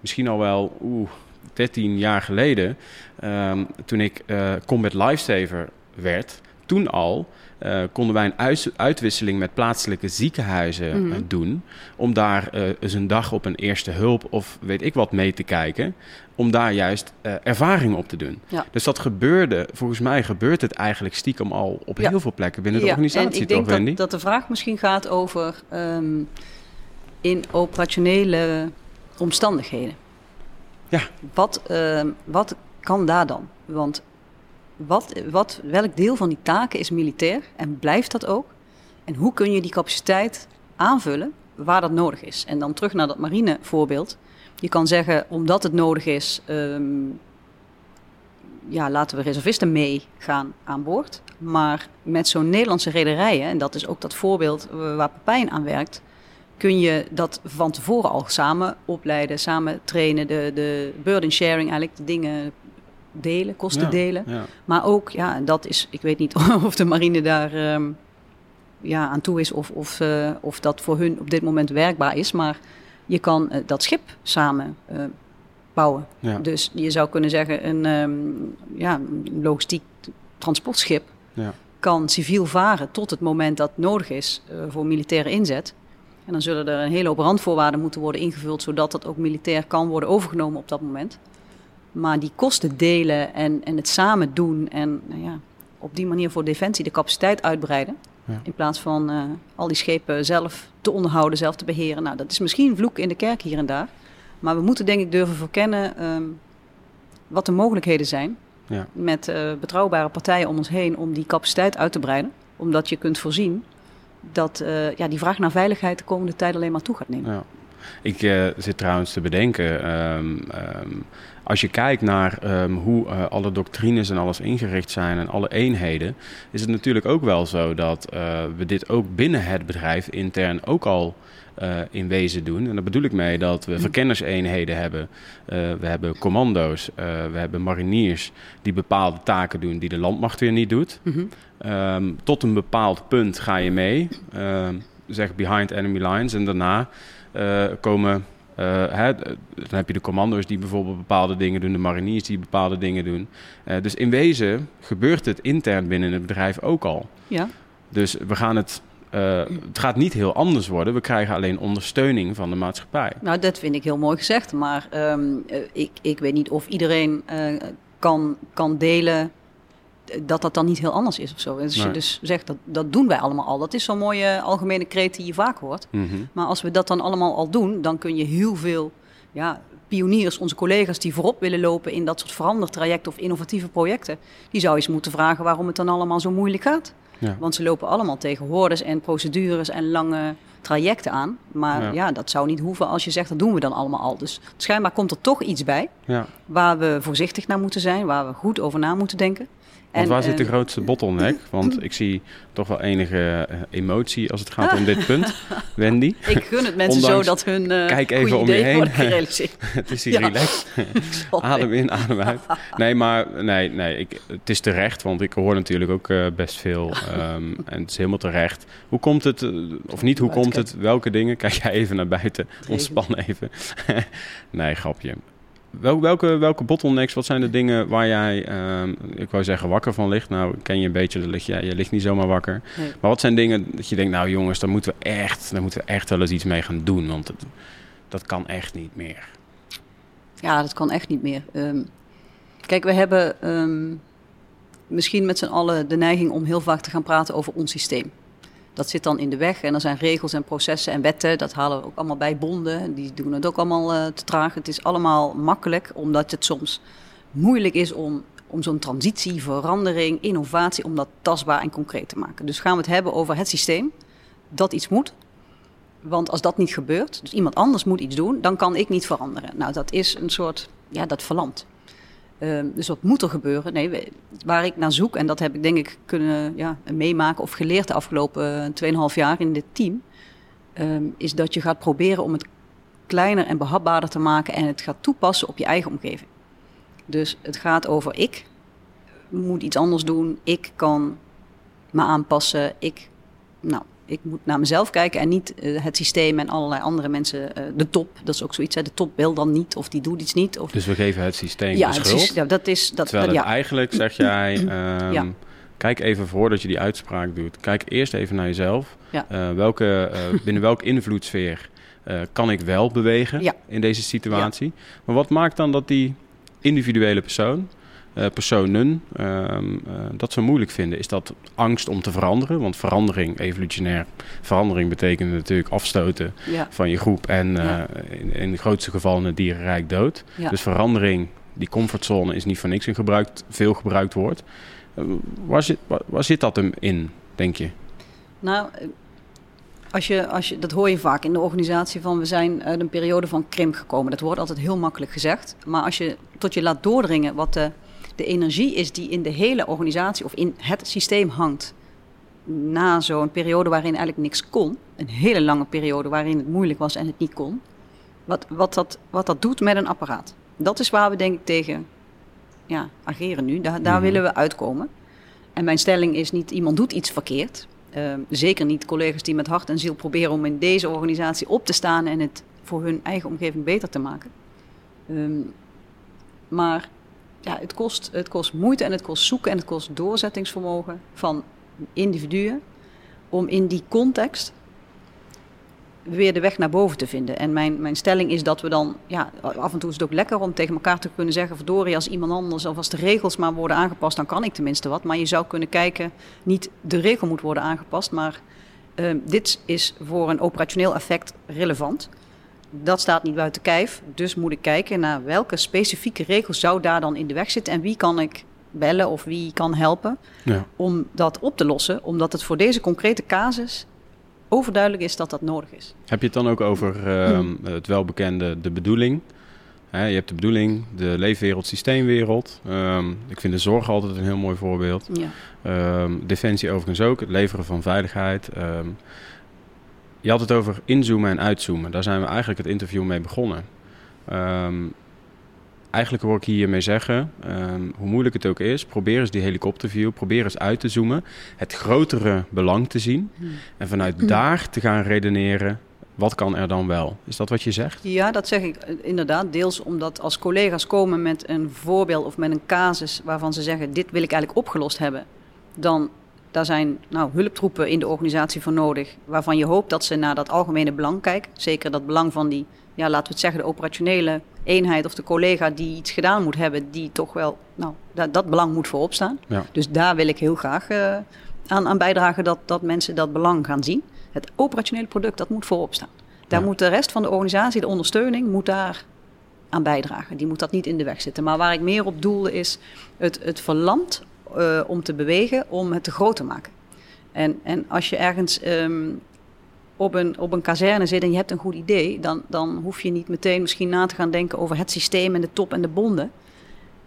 misschien al wel oeh, 13 jaar geleden, ehm, toen ik eh, Combat Lifesaver werd, toen al eh, konden wij een uit- uitwisseling met plaatselijke ziekenhuizen Mhm. eh, doen. Om daar eh, eens een dag op een eerste hulp of weet ik wat mee te kijken. Om daar juist ervaring op te doen. Ja. Dus dat gebeurde, volgens mij gebeurt het eigenlijk stiekem al op Ja. heel veel plekken binnen de Ja, organisatie, en ik denk dat, dat de vraag misschien gaat over ehm, in operationele omstandigheden. Ja. Wat, ehm, wat kan daar dan? Want wat, wat, welk deel van die taken is militair en blijft dat ook? En hoe kun je die capaciteit aanvullen waar dat nodig is? En dan terug naar dat marine voorbeeld. Je kan zeggen, omdat het nodig is, ehm, ja, laten we reservisten meegaan aan boord. Maar met zo'n Nederlandse rederijen, en dat is ook dat voorbeeld waar Pepijn aan werkt, kun je dat van tevoren al samen opleiden, samen trainen, de, de burden sharing eigenlijk, de dingen delen, kosten Ja, delen. Ja. Maar ook, ja, dat is, ik weet niet [laughs] of de marine daar ehm, ja, aan toe is of, of, eh, of dat voor hun op dit moment werkbaar is. Maar je kan eh, dat schip samen eh, bouwen. Ja. Dus je zou kunnen zeggen, een, ehm, ja, logistiek transportschip Ja. kan civiel varen tot het moment dat nodig is voor militaire inzet. En dan zullen er een hele hoop randvoorwaarden moeten worden ingevuld, zodat dat ook militair kan worden overgenomen op dat moment. Maar die kosten delen en, en het samen doen en nou ja, op die manier voor Defensie de capaciteit uitbreiden. Ja. In plaats van eh, al die schepen zelf te onderhouden, zelf te beheren. Nou, dat is misschien een vloek in de kerk hier en daar. Maar we moeten denk ik durven verkennen ehm, wat de mogelijkheden zijn. Ja. Met eh, betrouwbare partijen om ons heen om die capaciteit uit te breiden. Omdat je kunt voorzien dat eh, ja, die vraag naar veiligheid de komende tijd alleen maar toe gaat nemen. Ja. Ik eh, zit trouwens te bedenken, ehm, ehm, als je kijkt naar ehm, hoe eh, alle doctrines en alles ingericht zijn en alle eenheden, is het natuurlijk ook wel zo dat eh, we dit ook binnen het bedrijf intern ook al in wezen doen. En daar bedoel ik mee dat we verkennerseenheden hebben, we hebben commando's, we hebben mariniers die bepaalde taken doen die de landmacht weer niet doet. Mhm. Tot een bepaald punt ga je mee, zeg behind enemy lines. En daarna komen, eh, hè, dan heb je de commando's die bijvoorbeeld bepaalde dingen doen, de mariniers die bepaalde dingen doen. Eh, dus in wezen gebeurt het intern binnen het bedrijf ook al. Ja, Dus we gaan het eh, het gaat niet heel anders worden. We krijgen alleen ondersteuning van de maatschappij. Nou, dat vind ik heel mooi gezegd. Maar ehm, eh, ik, ik weet niet of iedereen eh, kan, kan delen dat dat dan niet heel anders is of zo. Als je dus zegt, dat, dat doen wij allemaal al. Dat is zo'n mooie algemene kreet die je vaak hoort. Mhm. Maar als we dat dan allemaal al doen, dan kun je heel veel ja, pioniers, onze collega's die voorop willen lopen in dat soort verandertrajecten of innovatieve projecten, die zou eens moeten vragen waarom het dan allemaal zo moeilijk gaat. Ja. Want ze lopen allemaal tegen hordes en procedures en lange trajecten aan. Maar Ja. ja. dat zou niet hoeven als je zegt dat doen we dan allemaal al. Dus schijnbaar komt er toch iets bij ja. waar we voorzichtig naar moeten zijn, waar we goed over na moeten denken. Want En, waar zit de eh, grootste bottleneck? Want ik zie toch wel enige eh, emotie als het gaat om dit punt. [laughs] Wendy, Ik gun het mensen Ondanks- zo dat hun eh Kijk even goede om je ideeën heen. worden gerealiseerd. [laughs] het is hier Ja. relaxed. [laughs] Adem in, adem uit. Nee, maar nee, nee ik, het is terecht, want ik hoor natuurlijk ook best veel. ehm, en het is helemaal terecht. Hoe komt het, of niet, hoe komt het? Welke dingen? Kijk jij even naar buiten, ontspan even. nee, grapje. Wel, welke, welke bottlenecks, wat zijn de dingen waar jij, ehm, ik wou zeggen, wakker van ligt? Nou, ken je een beetje, dan lig je, je ligt niet zomaar wakker. Nee. Maar wat zijn dingen dat je denkt, nou jongens, daar moeten we echt, daar moeten we echt wel eens iets mee gaan doen, want het- dat kan echt niet meer. Ja, dat kan echt niet meer. Ehm, kijk, we hebben ehm, misschien met z'n allen de neiging om heel vaak te gaan praten over ons systeem. Dat zit dan in de weg en er zijn regels en processen en wetten. Dat halen we ook allemaal bij bonden. Die doen het ook allemaal eh, te traag. Het is allemaal makkelijk, omdat het soms moeilijk is om, om zo'n transitie, verandering, innovatie, om dat tastbaar en concreet te maken. Dus gaan we het hebben over het systeem dat iets moet. Want als dat niet gebeurt, dus iemand anders moet iets doen, dan kan ik niet veranderen. Nou, dat is een soort, ja, dat verlamt. Ehm, dus wat moet er gebeuren? Nee, waar ik naar zoek, en dat heb ik denk ik kunnen ja, meemaken of geleerd de afgelopen eh, 2,5 jaar in dit team, ehm, is dat je gaat proberen om het kleiner en behapbaarder te maken en het gaat toepassen op je eigen omgeving. Dus het gaat over ik moet iets anders doen, ik kan me aanpassen, ik, nou, ik moet naar mezelf kijken en niet eh, het systeem en allerlei andere mensen, eh, de top, dat is ook zoiets, hè, de top wil dan niet of die doet iets niet. Of, Dus we geven het systeem ja, de schuld. is, ja, dat is, dat, Terwijl het ja, eigenlijk, zeg [clears throat] jij, ehm, Ja. kijk even voordat je die uitspraak doet. Kijk eerst even naar jezelf. Ja. Eh, welke, [laughs] binnen welke invloedssfeer kan ik wel bewegen in deze situatie? Maar wat maakt dan dat die individuele persoon, personen, ehm, eh, dat zo moeilijk vinden? Is dat angst om te veranderen? Want verandering, evolutionair verandering, betekent natuurlijk afstoten ja, van je groep en Ja. eh, in, in de grootste gevallen het dierenrijk dood. ja. Dus verandering, die comfortzone is niet voor niks een gebruikt, veel gebruikt woord. Eh, waar, zit, waar, waar zit dat hem in, denk je? Nou, eh, als je, als je, dat hoor je vaak in de organisatie van we zijn uit een periode van krimp gekomen. Dat wordt altijd heel makkelijk gezegd. Maar als je tot je laat doordringen wat de, de energie is die in de hele organisatie of in het systeem hangt. Na zo'n periode waarin eigenlijk niks kon. Een hele lange periode waarin het moeilijk was en het niet kon. Wat, wat, dat, wat dat doet met een apparaat. Dat is waar we denk ik tegen ja, ageren nu. Daar, daar Mhm. willen we uitkomen. En mijn stelling is niet iemand doet iets verkeerd. Ehm, zeker niet collega's die met hart en ziel proberen om in deze organisatie op te staan en het voor hun eigen omgeving beter te maken. Ehm, maar ja, het, kost, het kost moeite en het kost zoeken en het kost doorzettingsvermogen van individuen om in die context weer de weg naar boven te vinden. En mijn, mijn stelling is dat we dan, ja, af en toe is het ook lekker om tegen elkaar te kunnen zeggen: verdorie, als iemand anders of als de regels maar worden aangepast, dan kan ik tenminste wat. Maar je zou kunnen kijken, niet de regel moet worden aangepast, maar ehm, dit is voor een operationeel effect relevant. Dat staat niet buiten kijf, dus moet ik kijken naar welke specifieke regels zou daar dan in de weg zitten en wie kan ik bellen of wie kan helpen Ja. om dat op te lossen, omdat het voor deze concrete casus overduidelijk is dat dat nodig is. Heb je het dan ook over [clears throat] ehm, het welbekende de bedoeling? Hè, je hebt de bedoeling, de leefwereld, systeemwereld. Ehm, ik vind de zorg altijd een heel mooi voorbeeld. Ja. Ehm, Defensie overigens ook, het leveren van veiligheid. Je had het over inzoomen en uitzoomen. Daar zijn we eigenlijk het interview mee begonnen. Ehm, eigenlijk hoor ik hiermee zeggen, ehm, hoe moeilijk het ook is, probeer eens die helikopterview, probeer eens uit te zoomen, het grotere belang te zien en vanuit daar te gaan redeneren, wat kan er dan wel? Is dat wat je zegt? Ja, dat zeg ik eh, inderdaad. Deels omdat als collega's komen met een voorbeeld of met een casus waarvan ze zeggen: Dit wil ik eigenlijk opgelost hebben. Dan daar zijn nou, hulptroepen in de organisatie voor nodig, waarvan je hoopt dat ze naar dat algemene belang kijken. Zeker dat belang van die, ja, laten we het zeggen, de operationele eenheid of de collega die iets gedaan moet hebben, die toch wel, nou, dat, dat belang moet voorop staan. Ja. Dus daar wil ik heel graag uh, aan, aan bijdragen dat, dat mensen dat belang gaan zien. Het operationele product, dat moet voorop staan. Daar Ja. moet de rest van de organisatie, de ondersteuning, moet daar aan bijdragen. Die moet dat niet in de weg zitten. Maar waar ik meer op doelde is het, het verlamd uh, om te bewegen, om het te groot te maken. En, en als je ergens um, op, een, op een kazerne zit en je hebt een goed idee, dan, dan hoef je niet meteen misschien na te gaan denken over het systeem en de top en de bonden.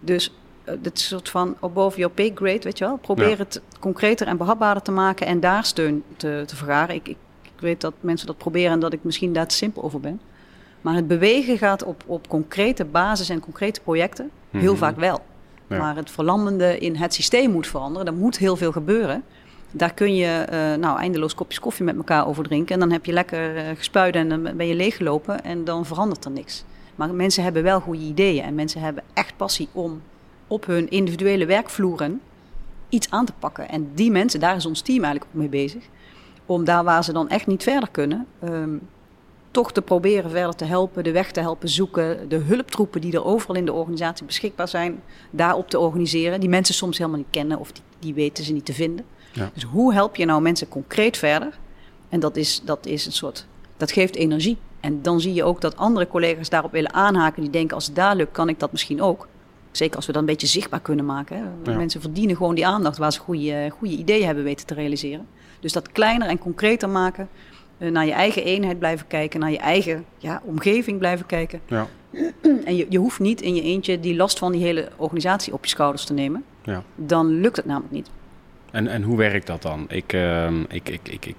Dus uh, dit soort van boven your pay grade, weet je wel. Probeer ja. het concreter en behapbaarder te maken en daar steun te, te vergaren. Ik, ik, ik weet dat mensen dat proberen en dat ik misschien daar te simpel over ben. Maar het bewegen gaat op, op concrete basis en concrete projecten mm -hmm. heel vaak wel. Maar het verlammende in het systeem moet veranderen. Er moet heel veel gebeuren. Daar kun je uh, nou, eindeloos kopjes koffie met elkaar over drinken. En dan heb je lekker uh, en dan ben je leeggelopen en dan verandert er niks. Maar mensen hebben wel goede ideeën en mensen hebben echt passie om op hun individuele werkvloeren iets aan te pakken. En die mensen, daar is ons team eigenlijk ook mee bezig. Om daar waar ze dan echt niet verder kunnen, um, toch te proberen verder te helpen, de weg te helpen zoeken, de hulptroepen die er overal in de organisatie beschikbaar zijn, daarop te organiseren. Die mensen soms helemaal niet kennen of die, die weten ze niet te vinden. Ja. Dus hoe help je nou mensen concreet verder? En dat is, dat is een soort, dat geeft energie. En dan zie je ook dat andere collega's daarop willen aanhaken, die denken als het daar lukt, kan ik dat misschien ook. Zeker als we dat een beetje zichtbaar kunnen maken. Hè. Ja. Mensen verdienen gewoon die aandacht waar ze goede, goede ideeën hebben weten te realiseren. Dus dat kleiner en concreter maken, naar je eigen eenheid blijven kijken, naar je eigen ja, omgeving blijven kijken. Ja. [clears throat] En je, je hoeft niet in je eentje die last van die hele organisatie op je schouders te nemen. Ja. Dan lukt het namelijk niet. En, en hoe werkt dat dan? Ik, uh, ik, ik, ik, ik,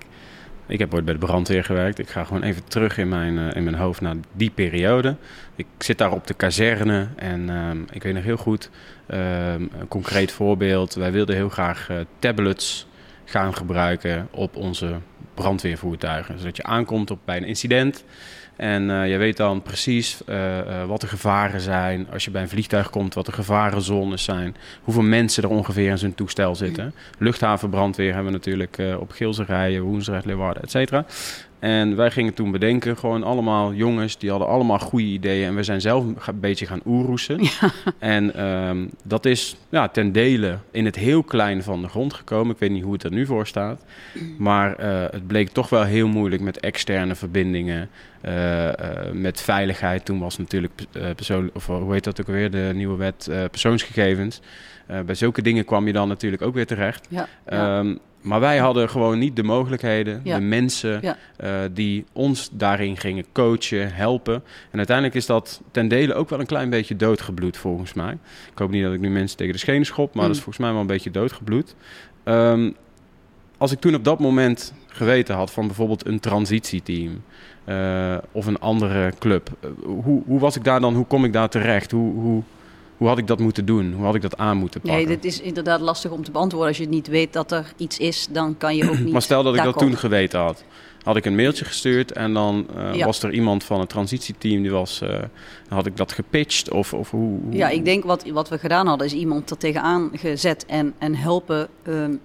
ik heb ooit bij de brandweer gewerkt. Ik ga gewoon even terug in mijn, uh, in mijn hoofd naar die periode. Ik zit daar op de kazerne en uh, ik weet nog heel goed, een concreet voorbeeld. Wij wilden heel graag uh, tablets gaan gebruiken op onze brandweervoertuigen. Zodat je aankomt op, bij een incident en uh, je weet dan precies uh, uh, wat de gevaren zijn. Als je bij een vliegtuig komt, wat de gevarenzones zijn. Hoeveel mensen er ongeveer in zo'n toestel zitten. Luchthavenbrandweer hebben we natuurlijk op Gilserijen, Woensdrecht, Leeuwarden, et cetera. En wij gingen toen bedenken, gewoon allemaal jongens, die hadden allemaal goede ideeën. En we zijn zelf een beetje gaan oeroesen. [laughs] Ja. En um, dat is ja, ten dele in het heel klein van de grond gekomen. Ik weet niet hoe het er nu voor staat. Maar uh, het bleek toch wel heel moeilijk met externe verbindingen. Uh, uh, met veiligheid. Toen was natuurlijk persoon, of hoe heet dat ook alweer, de nieuwe wet persoonsgegevens. Bij zulke dingen kwam je dan natuurlijk ook weer terecht. Ja. Um, maar wij hadden gewoon niet de mogelijkheden, Ja. de mensen Ja. uh, die ons daarin gingen coachen, helpen. En uiteindelijk is dat ten dele ook wel een klein beetje doodgebloed volgens mij. Ik hoop niet dat ik nu mensen tegen de schenen schop, maar Mm. dat is volgens mij wel een beetje doodgebloed. Um, als ik toen op dat moment geweten had van bijvoorbeeld een transitieteam uh, of een andere club, uh, hoe, hoe was ik daar dan, hoe kom ik daar terecht? Hoe, hoe, hoe had ik dat moeten doen? Hoe had ik dat aan moeten pakken? Nee, dit is inderdaad lastig om te beantwoorden. Als je niet weet dat er iets is, dan kan je ook [clears throat] niet. Maar stel dat ik dat komen. toen geweten had. Had ik een mailtje gestuurd en dan uh, Ja. was er iemand van het transitieteam die was. Uh, dan had ik dat gepitcht of, of hoe, hoe- Ja, ik denk wat, wat we gedaan hadden, is iemand er tegenaan gezet en, en helpen um,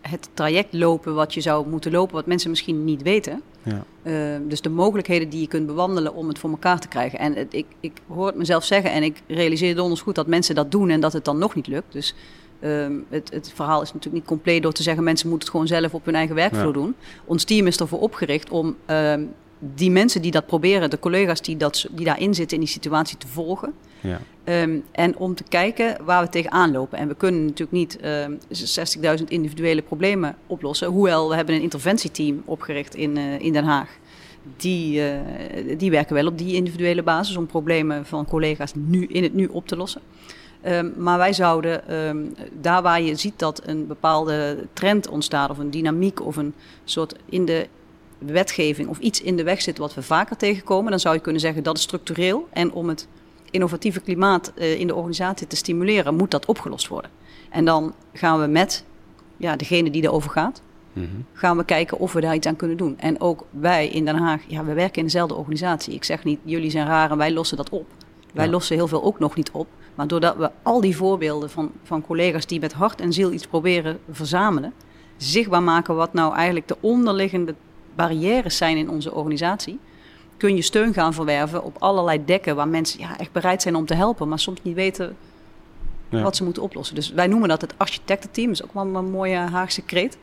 het traject lopen wat je zou moeten lopen, wat mensen misschien niet weten. Ja. Uh, dus de mogelijkheden die je kunt bewandelen om het voor elkaar te krijgen. En het, ik, ik hoor het mezelf zeggen en ik realiseer donders goed dat mensen dat doen en dat het dan nog niet lukt. Dus um, het, het, verhaal is natuurlijk niet compleet door te zeggen mensen moeten het gewoon zelf op hun eigen werkvloer Ja. doen. Ons team is ervoor opgericht om um, die mensen die dat proberen, de collega's die, dat, die daarin zitten in die situatie te volgen. Ja. Um, en om te kijken waar we tegenaan lopen. En we kunnen natuurlijk niet um, 60.000 individuele problemen oplossen. Hoewel, we hebben een interventieteam opgericht in, uh, in Den Haag. Die, uh, die werken wel op die individuele basis om problemen van collega's nu, in het nu op te lossen. Um, maar wij zouden, um, daar waar je ziet dat een bepaalde trend ontstaat, of een dynamiek, of een soort in de wetgeving of iets in de weg zit wat we vaker tegenkomen, dan zou je kunnen zeggen dat is structureel. En om het innovatieve klimaat uh, in de organisatie te stimuleren, moet dat opgelost worden. En dan gaan we met ja, degene die erover gaat, Mm-hmm. gaan we kijken of we daar iets aan kunnen doen. En ook wij in Den Haag, ja, we werken in dezelfde organisatie. Ik zeg niet, jullie zijn raar en wij lossen dat op. Wij Ja. lossen heel veel ook nog niet op. Maar doordat we al die voorbeelden van, van collega's die met hart en ziel iets proberen verzamelen, zichtbaar maken wat nou eigenlijk de onderliggende barrières zijn in onze organisatie, kun je steun gaan verwerven op allerlei dekken waar mensen ja, echt bereid zijn om te helpen, maar soms niet weten Ja. wat ze moeten oplossen. Dus wij noemen dat het architectenteam, dat is ook wel een mooie Haagse kreet.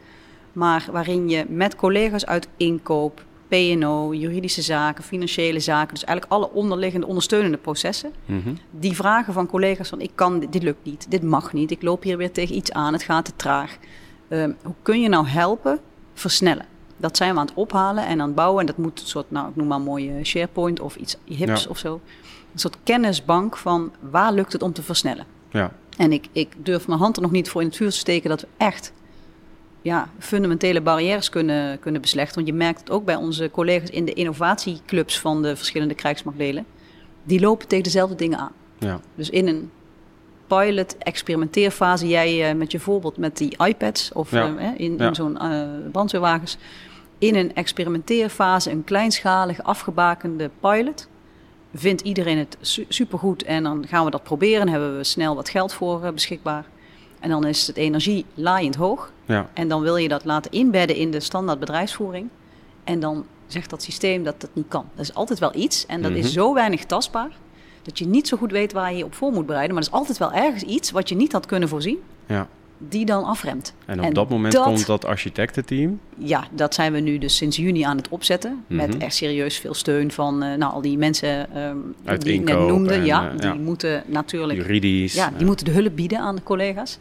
Maar waarin je met collega's uit inkoop, P&O, juridische zaken, financiële zaken, dus eigenlijk alle onderliggende ondersteunende processen, Mhm. die vragen van collega's van ik kan, dit, dit lukt niet, dit mag niet, ik loop hier weer tegen iets aan, het gaat te traag. Ehm, hoe kun je nou helpen versnellen? Dat zijn we aan het ophalen en aan het bouwen. En dat moet een soort, nou ik noem maar een mooie SharePoint of iets hips Ja. of zo. Een soort kennisbank van waar lukt het om te versnellen. Ja. En ik, ik durf mijn hand er nog niet voor in het vuur te steken dat we echt ja, fundamentele barrières kunnen, kunnen beslechten. Want je merkt het ook bij onze collega's in de innovatieclubs van de verschillende krijgsmachtdelen. Die lopen tegen dezelfde dingen aan. Ja. Dus in een pilot experimenteerfase, jij eh, met je voorbeeld met die iPads of Ja. eh, in, in Ja. zo'n eh, brandweerwagens. In een experimenteerfase, een kleinschalig afgebakende pilot, vindt iedereen het su- supergoed en dan gaan we dat proberen. Hebben we snel wat geld voor eh, beschikbaar. En dan is het energie laaiend hoog. Ja. En dan wil je dat laten inbedden in de standaard bedrijfsvoering. En dan zegt dat systeem dat dat niet kan. Dat is altijd wel iets en dat Mhm. is zo weinig tastbaar dat je niet zo goed weet waar je je op voor moet bereiden. Maar er is altijd wel ergens iets wat je niet had kunnen voorzien, ja. Die dan afremt. En op En dat moment dat- komt dat architectenteam. Ja, dat zijn we nu dus sinds juni aan het opzetten. Met Mhm. echt serieus veel steun van eh, nou, al die mensen ehm, Uit die ik net noemde. en, ja, eh, die ja. moeten natuurlijk Juridisch. ja, die moeten de hulp bieden aan de collega's.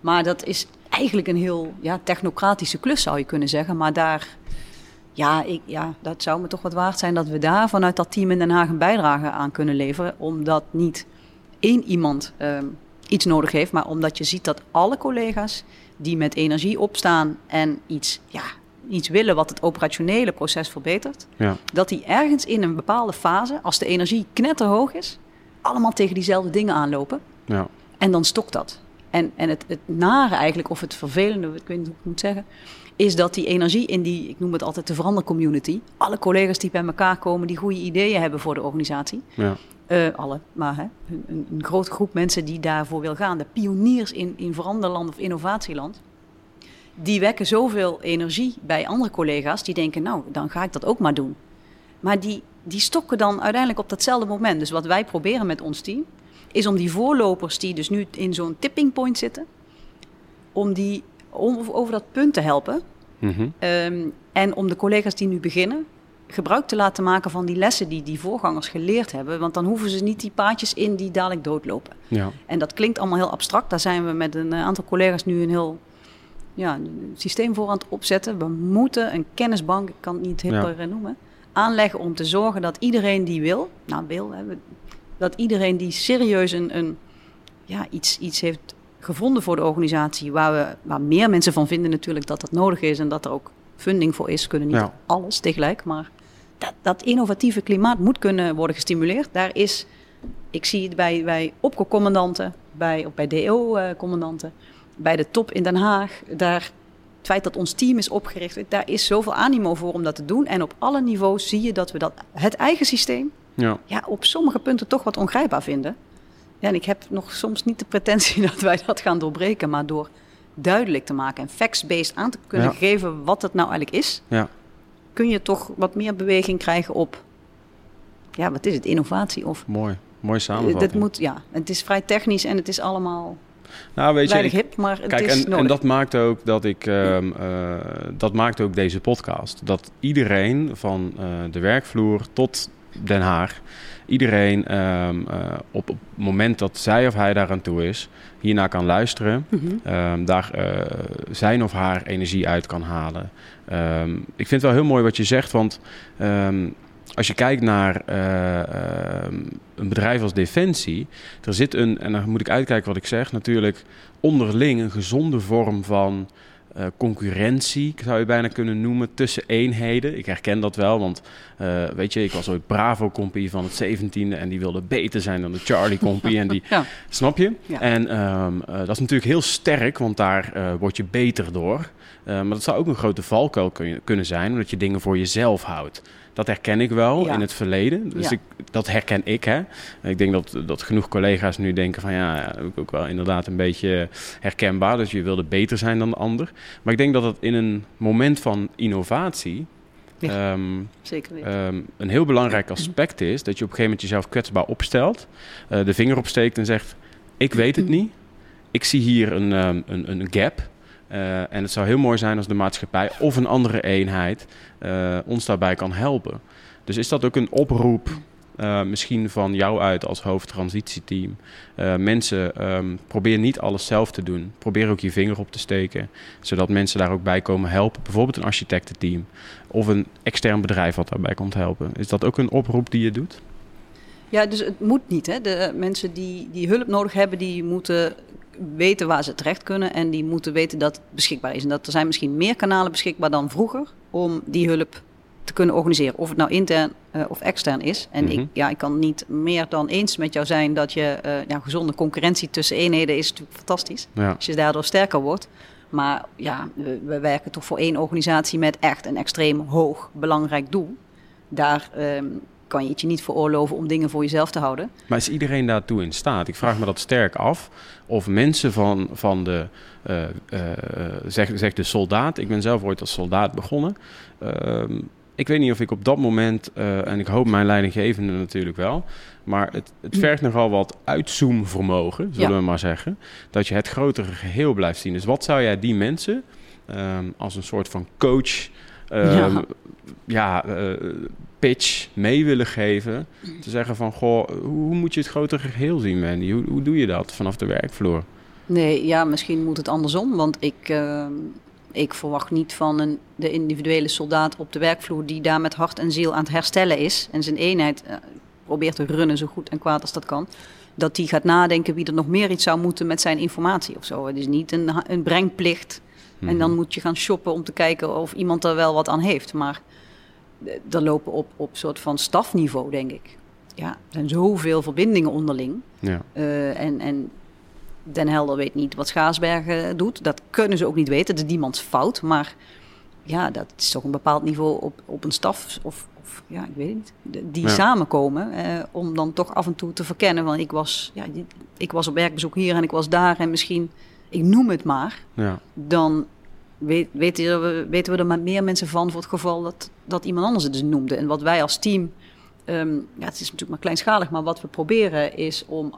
Maar dat is eigenlijk een heel ja, technocratische klus, zou je kunnen zeggen. Maar daar, ja, ik, ja, dat zou me toch wat waard zijn dat we daar vanuit dat team in Den Haag een bijdrage aan kunnen leveren. Omdat niet één iemand ehm, iets nodig heeft, maar omdat je ziet dat alle collega's die met energie opstaan en iets, ja, iets willen wat het operationele proces verbetert, Ja. dat die ergens in een bepaalde fase, als de energie knetterhoog is, allemaal tegen diezelfde dingen aanlopen. Ja. En dan stokt dat. En, en het, het nare eigenlijk, of het vervelende, ik weet niet hoe ik het moet zeggen, is dat die energie in die, ik noem het altijd de verandercommunity, alle collega's die bij elkaar komen, die goede ideeën hebben voor de organisatie, Ja. Eh, alle, maar hè, een, een, grote groep mensen die daarvoor wil gaan, de pioniers in, in veranderland of innovatieland, die wekken zoveel energie bij andere collega's, die denken, nou, dan ga ik dat ook maar doen. Maar die, die stokken dan uiteindelijk op datzelfde moment. Dus wat wij proberen met ons team, is om die voorlopers die dus nu in zo'n tipping point zitten, om die om, over dat punt te helpen. Mhm. Ehm, en om de collega's die nu beginnen, gebruik te laten maken van die lessen die die voorgangers geleerd hebben. Want dan hoeven ze niet die paadjes in die dadelijk doodlopen. Ja. En dat klinkt allemaal heel abstract. Daar zijn we met een eh, aantal collega's nu een heel ja, een systeem voor aan het opzetten. We moeten een kennisbank, ik kan het niet hipper eh, noemen, aanleggen om te zorgen dat iedereen die wil, nou wil, hè, we- dat iedereen die serieus een, een, ja, iets, iets heeft gevonden voor de organisatie, waar, we, waar meer mensen van vinden natuurlijk dat dat nodig is en dat er ook funding voor is, kunnen niet Ja. alles tegelijk, maar dat, dat innovatieve klimaat moet kunnen worden gestimuleerd. Daar is, ik zie het bij, bij opco-commandanten, bij, of bij DO-commandanten, bij de top in Den Haag. Daar, het feit dat ons team is opgericht, daar is zoveel animo voor om dat te doen. En op alle niveaus zie je dat we dat, het eigen systeem Ja. ja, op sommige punten toch wat ongrijpbaar vinden. Ja, en ik heb nog soms niet de pretentie [laughs] dat wij dat gaan doorbreken, maar door duidelijk te maken en facts-based aan te kunnen Ja. geven wat het nou eigenlijk is, Ja. Kun je toch wat meer beweging krijgen op, ja, wat is het, innovatie of... Mooi. Mooi Dat samenvatting. moet, ja, het is vrij technisch en het is allemaal nou, weet je, ik- hip, maar het Kijk, is en, en dat maakt ook dat ik, ehm, eh, dat maakt ook deze podcast. Dat iedereen van eh, de werkvloer tot Den Haag, iedereen ehm, eh, op, het moment dat zij of hij daaraan toe is, hiernaar kan luisteren, Mhm. ehm, daar eh, zijn of haar energie uit kan halen. Ehm, ik vind het wel heel mooi wat je zegt, want als je kijkt naar eh, een bedrijf als Defensie, er zit een, en dan moet ik uitkijken wat ik zeg, natuurlijk onderling een gezonde vorm van eh, concurrentie, zou je bijna kunnen noemen, tussen eenheden. Ik herken dat wel, want eh, weet je, ik was ooit Bravo-compie van het 17e en die wilde beter zijn dan de Charlie-compie. en die, [laughs] Ja. snap je? Ja. En ehm, eh, dat is natuurlijk heel sterk, want daar word je beter door. Eh, maar dat zou ook een grote valkuil kun- kunnen zijn, omdat je dingen voor jezelf houdt. Dat herken ik wel Ja. in het verleden. Dus Ja. ik, dat herken ik. Hè. Ik denk dat, dat genoeg collega's nu denken van ja, ook, ook wel inderdaad een beetje herkenbaar. Dus je wilde beter zijn dan de ander. Maar ik denk dat het in een moment van innovatie Ja, ehm, Zeker. Ehm, een heel belangrijk aspect is dat je op een gegeven moment jezelf kwetsbaar opstelt, eh, de vinger opsteekt en zegt: Ik weet het [clears throat] niet. Ik zie hier een, ehm, een, een gap. Eh, en het zou heel mooi zijn als de maatschappij of een andere eenheid eh, ons daarbij kan helpen. Dus is dat ook een oproep, eh, misschien van jou uit als hoofdtransitieteam? Mensen, ehm, probeer niet alles zelf te doen. Probeer ook je vinger op te steken, zodat mensen daar ook bij komen helpen. Bijvoorbeeld een architectenteam of een extern bedrijf wat daarbij komt helpen. Is dat ook een oproep die je doet? Ja, dus het moet niet. Hè. De mensen die, die hulp nodig hebben, die moeten weten waar ze terecht kunnen. En die moeten weten dat het beschikbaar is. En dat er zijn misschien meer kanalen beschikbaar dan vroeger om die hulp te kunnen organiseren. Of het nou intern eh, of extern is. En Mhm. ik, ja, ik kan niet meer dan eens met jou zijn dat je eh, ja, gezonde concurrentie tussen eenheden is natuurlijk fantastisch. Ja, Als je daardoor sterker wordt. Maar ja, we, we werken toch voor één organisatie met echt een extreem hoog belangrijk doel. Daar ehm, kan je het je niet veroorloven om dingen voor jezelf te houden. maar is iedereen daartoe in staat? Ik vraag me dat sterk af. Of mensen van, van de, eh, eh, zeg, zeg de soldaat, ik ben zelf ooit als soldaat begonnen. Ehm, ik weet niet of ik op dat moment, eh, en ik hoop mijn leidinggevende natuurlijk wel, maar het, het vergt nogal wat uitzoomvermogen, zullen Ja. we maar zeggen. Dat je het grotere geheel blijft zien. Dus wat zou jij die mensen ehm, als een soort van coach, ehm, Ja. ja, pitch mee willen geven? Te zeggen van, goh, hoe moet je het grotere geheel zien, Mandy? Hoe, hoe doe je dat vanaf de werkvloer? Nee, ja, misschien moet het andersom. Want ik, ehm, ik verwacht niet van een, de individuele soldaat op de werkvloer die daar met hart en ziel aan het herstellen is. En zijn eenheid eh, probeert te runnen zo goed en kwaad als dat kan. Dat die gaat nadenken wie er nog meer iets zou moeten met zijn informatie of zo. Het is niet een, een brengplicht. En dan moet je gaan shoppen om te kijken of iemand er wel wat aan heeft. Maar eh, er lopen op, op soort van stafniveau, denk ik. Ja, er zijn zoveel verbindingen onderling. Ja, Eh, en, en Den Helder weet niet wat Schaarsbergen doet. Dat kunnen ze ook niet weten. Dat is niemands fout. Maar ja, dat is toch een bepaald niveau op, op een staf. Of, of ja, ik weet het niet. Die Ja. samenkomen. eh, om dan toch af en toe te verkennen. Want ik was, ja, ik was op werkbezoek hier en ik was daar. En misschien, ik noem het maar. ja, Dan weet, weten, we, weten we er maar meer mensen van voor het geval dat, dat iemand anders het dus noemde. En wat wij als team Ehm, ja, het is natuurlijk maar kleinschalig, maar wat we proberen is om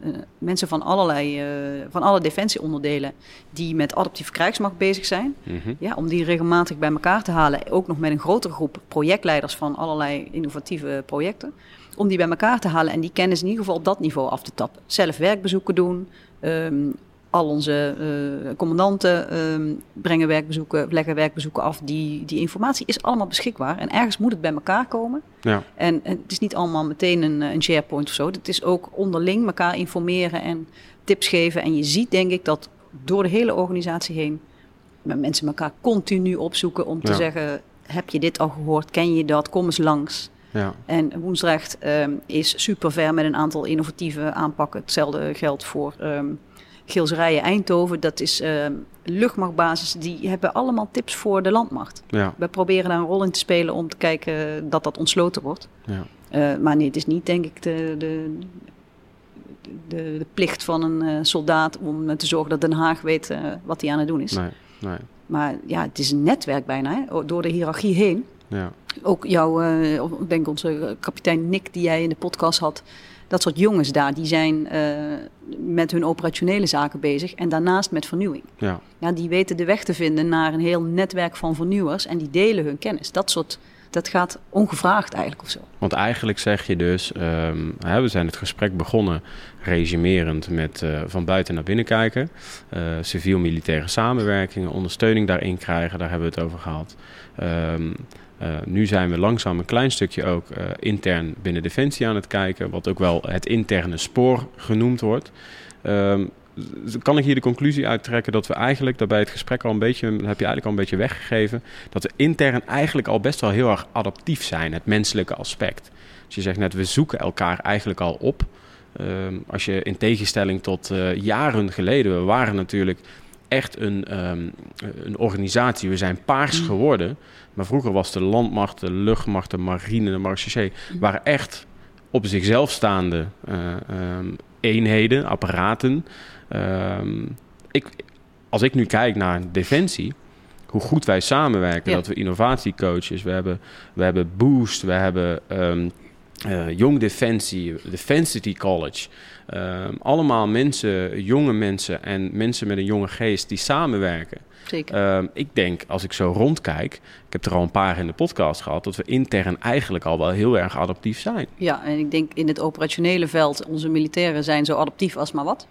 eh, eh, mensen van allerlei, eh, van alle defensieonderdelen die met adaptieve krijgsmacht bezig zijn, mhm, ja, om die regelmatig bij elkaar te halen. Ook nog met een grotere groep projectleiders van allerlei innovatieve projecten. Om die bij elkaar te halen en die kennis in ieder geval op dat niveau af te tappen. Zelf werkbezoeken doen. ehm, al onze eh, commandanten ehm, brengen werkbezoeken, leggen werkbezoeken af. Die, die informatie is allemaal beschikbaar. En ergens moet het bij elkaar komen. ja, En, en het is niet allemaal meteen een, eh, een SharePoint of zo. Het is ook onderling elkaar informeren en tips geven. En je ziet denk ik dat door de hele organisatie heen... met mensen elkaar continu opzoeken om te Ja. zeggen... heb je dit al gehoord? Ken je dat? Kom eens langs. ja, En Woensdrecht ehm, is super ver met een aantal innovatieve aanpakken. Hetzelfde geldt voor ehm Gilserijen Eindhoven. Dat is ehm luchtmachtbasis. Die hebben allemaal tips voor de landmacht. ja, We proberen daar een rol in te spelen om te kijken dat dat ontsloten wordt. ja. Eh, maar nee, het is niet denk ik de, de, de, de plicht van een eh, soldaat om te zorgen dat Den Haag weet eh, wat hij aan het doen is. Nee, nee, Maar ja, het is een netwerk bijna, hè? door de hiërarchie heen. ja, Ook jouw, eh, ik denk onze kapitein Nick die jij in de podcast had. Dat soort jongens daar, die zijn eh, met hun operationele zaken bezig en daarnaast met vernieuwing. ja. Ja, die weten de weg te vinden naar een heel netwerk van vernieuwers en die delen hun kennis. Dat soort, dat gaat ongevraagd eigenlijk of zo. Want eigenlijk zeg je dus, hè, we zijn het gesprek begonnen regimerend met eh, van buiten naar binnen kijken. Eh, Civiel-militaire samenwerking, ondersteuning daarin krijgen, daar hebben we het over gehad. Ehm, eh, nu zijn we langzaam een klein stukje ook eh, intern binnen Defensie aan het kijken, wat ook wel het interne spoor genoemd wordt. Ehm, kan ik hier de conclusie uittrekken dat we eigenlijk daarbij het gesprek al een beetje, heb je eigenlijk al een beetje weggegeven, dat we intern eigenlijk al best wel heel erg adaptief zijn, het menselijke aspect. Dus je zegt net, we zoeken elkaar eigenlijk al op. Ehm, als je in tegenstelling tot eh, jaren geleden, we waren natuurlijk echt een, ehm, een organisatie, we zijn paars Mm. geworden. Maar vroeger was de landmacht, de luchtmacht, de marine, de marechaussee, waren echt op zichzelf staande eh, ehm, eenheden, apparaten. Ehm, ik, als ik nu kijk naar Defensie, hoe goed wij samenwerken, Ja. dat we innovatiecoaches, we hebben, we hebben Boost, we hebben Jong Defensie, Defensity College. Ehm, allemaal mensen, jonge mensen en mensen met een jonge geest die samenwerken. Zeker. Ehm, ik denk, als ik zo rondkijk, ik heb er al een paar in de podcast gehad, dat we intern eigenlijk al wel heel erg adaptief zijn. Ja, en ik denk in het operationele veld, onze militairen zijn zo adaptief als maar wat.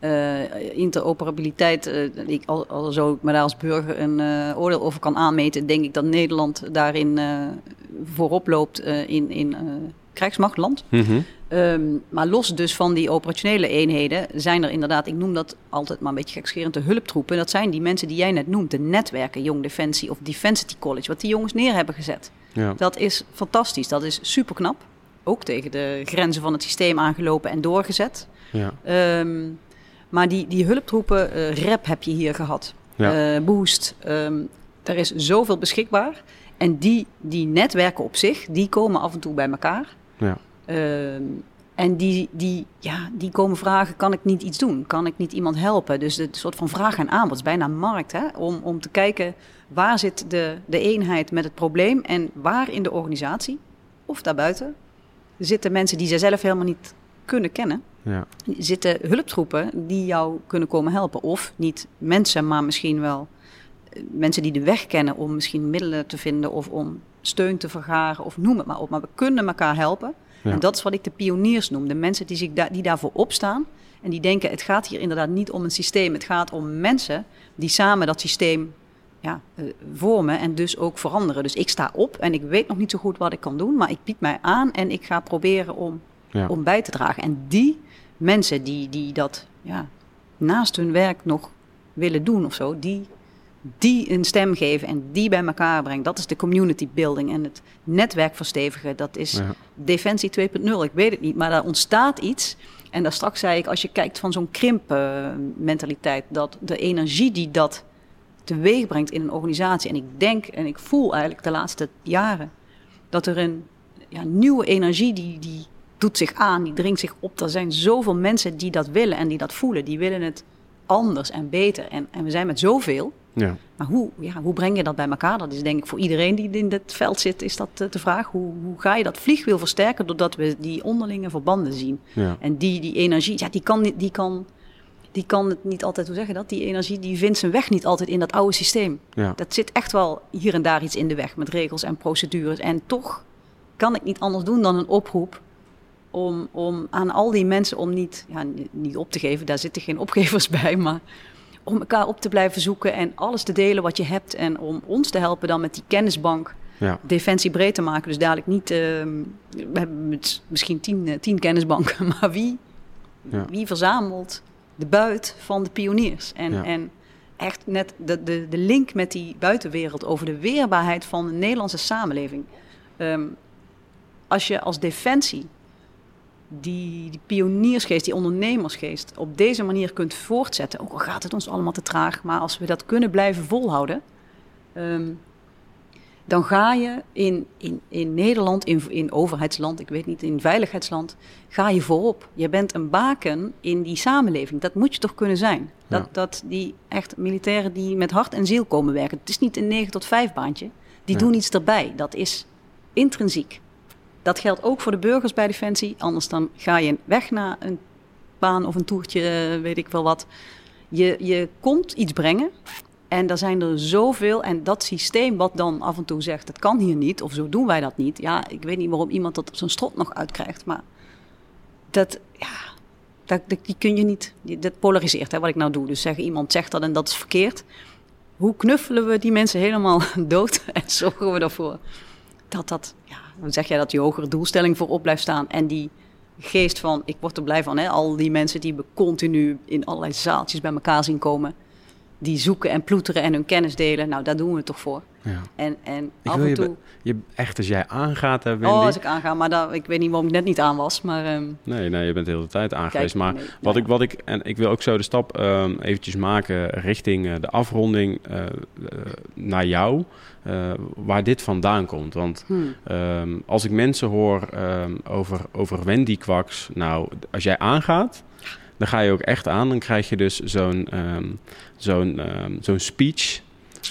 Eh, interoperabiliteit, eh, ik, al, al zo ik me daar als burger een eh, oordeel over kan aanmeten, denk ik dat Nederland daarin voorop loopt in, in krijgsmachtland. Ehm, maar los dus van die operationele eenheden zijn er inderdaad, ik noem dat altijd maar een beetje gekscherend, de hulptroepen. Dat zijn die mensen die jij net noemt, de netwerken, Jong Defensie of Defensity College, wat die jongens neer hebben gezet. Ja. Dat is fantastisch, dat is super knap. Ook tegen de grenzen van het systeem aangelopen en doorgezet. Ja. Ehm, maar die, die hulptroepen, eh rep heb je hier gehad. Ja. Eh, boost, ehm, er is zoveel beschikbaar. En die, die netwerken op zich, die komen af en toe bij elkaar. Ja. Ehm, en die, die, ja, die komen vragen, kan ik niet iets doen? Kan ik niet iemand helpen? Dus het soort van vraag en aanbod, is bijna een markt. Hè? Om, om te kijken, waar zit de, de eenheid met het probleem? En waar in de organisatie, of daarbuiten, zitten mensen die ze zelf helemaal niet kunnen kennen? Ja. Zitten hulptroepen die jou kunnen komen helpen? Of niet mensen, maar misschien wel eh, mensen die de weg kennen om misschien middelen te vinden of om steun te vergaren of noem het maar op. Maar we kunnen elkaar helpen. Ja. En dat is wat ik de pioniers noem. De mensen die, zich daar die daarvoor opstaan en die denken: het gaat hier inderdaad niet om een systeem. Het gaat om mensen die samen dat systeem ja, eh, vormen en dus ook veranderen. Dus ik sta op en ik weet nog niet zo goed wat ik kan doen, maar ik bied mij aan en ik ga proberen om, Ja. om bij te dragen. En die mensen die, die dat ja, naast hun werk nog willen doen of zo, die, die een stem geven en die bij elkaar brengen. Dat is de community building en het netwerk verstevigen. Dat is Ja. Defensie 2.0. Ik weet het niet, maar daar ontstaat iets. En daar straks zei ik, als je kijkt van zo'n krimpmentaliteit, dat de energie die dat teweeg brengt in een organisatie. En ik denk en ik voel eigenlijk de laatste jaren dat er een ja, nieuwe energie die, die doet zich aan, die dringt zich op. Er zijn zoveel mensen die dat willen en die dat voelen. Die willen het anders en beter. En, en we zijn met zoveel. Ja. Maar hoe, ja, hoe breng je dat bij elkaar? Dat is denk ik voor iedereen die in dit veld zit, is dat eh, de vraag. Hoe, hoe ga je dat vliegwiel versterken doordat we die onderlinge verbanden zien? Ja. En die, die energie, ja, die kan, die, kan, die kan het niet altijd, hoe zeg je dat? Die energie die vindt zijn weg niet altijd in dat oude systeem. Ja. Dat zit echt wel hier en daar iets in de weg met regels en procedures. En toch kan ik niet anders doen dan een oproep om, om aan al die mensen om niet, ja, ni- niet op te geven, daar zitten geen opgevers [laughs] bij, maar om elkaar op te blijven zoeken en alles te delen wat je hebt en om ons te helpen dan met die kennisbank Ja. defensie breed te maken. Dus dadelijk niet, ehm, we hebben misschien tien, eh, tien kennisbanken, [laughs] maar wie, Ja. wie verzamelt de buit van de pioniers? En, Ja. en echt net de, de, de link met die buitenwereld over de weerbaarheid van de Nederlandse samenleving. Ehm, als je als defensie die, die pioniersgeest, die ondernemersgeest op deze manier kunt voortzetten, ook al gaat het ons allemaal te traag, maar als we dat kunnen blijven volhouden, ehm, dan ga je in, in, in Nederland, in, in overheidsland, ik weet niet, in veiligheidsland, ga je voorop. Je bent een baken in die samenleving. Dat moet je toch kunnen zijn. Dat, Ja. dat die echt militairen die met hart en ziel komen werken. Het is niet een 9 tot 5 baantje. Die Ja. doen iets erbij. Dat is intrinsiek. Dat geldt ook voor de burgers bij Defensie. Anders dan ga je weg naar een baan of een toertje, eh, weet ik wel wat. Je, je komt iets brengen. En er zijn er zoveel. En dat systeem wat dan af en toe zegt, het kan hier niet. Of zo doen wij dat niet. Ja, ik weet niet waarom iemand dat op zijn strot nog uitkrijgt. Maar dat, ja, dat, dat- die kun je niet. Dat polariseert, hè, wat ik nou doe. Dus zeggen iemand zegt dat en dat is verkeerd. Hoe knuffelen we die mensen helemaal [laughs] dood? En zorgen we ervoor dat dat, ja, hoe zeg jij dat, die hogere doelstelling voorop blijft staan. En die geest van, ik word er blij van, hè, al die mensen die we continu in allerlei zaaltjes bij elkaar zien komen. Die zoeken en ploeteren en hun kennis delen. Nou, daar doen we het toch voor. Ja. En, en Ik af en je, toe... je echt als jij aangaat, hè, Wendy. Oh, als ik aanga, maar daar, ik weet niet waarom ik net niet aan was. Maar ehm, Nee, nee, je bent de hele tijd aangeweest. Maar nee, wat, ik, wat ik, en ik wil ook zo de stap ehm, eventjes maken richting eh, de afronding eh, eh, naar jou, eh, waar dit vandaan komt. Want hmm, ehm, als ik mensen hoor over, over Wendy Kwaks, nou, als jij aangaat, dan ga je ook echt aan. Dan krijg je dus zo'n ehm, zo'n ehm, zo'n speech.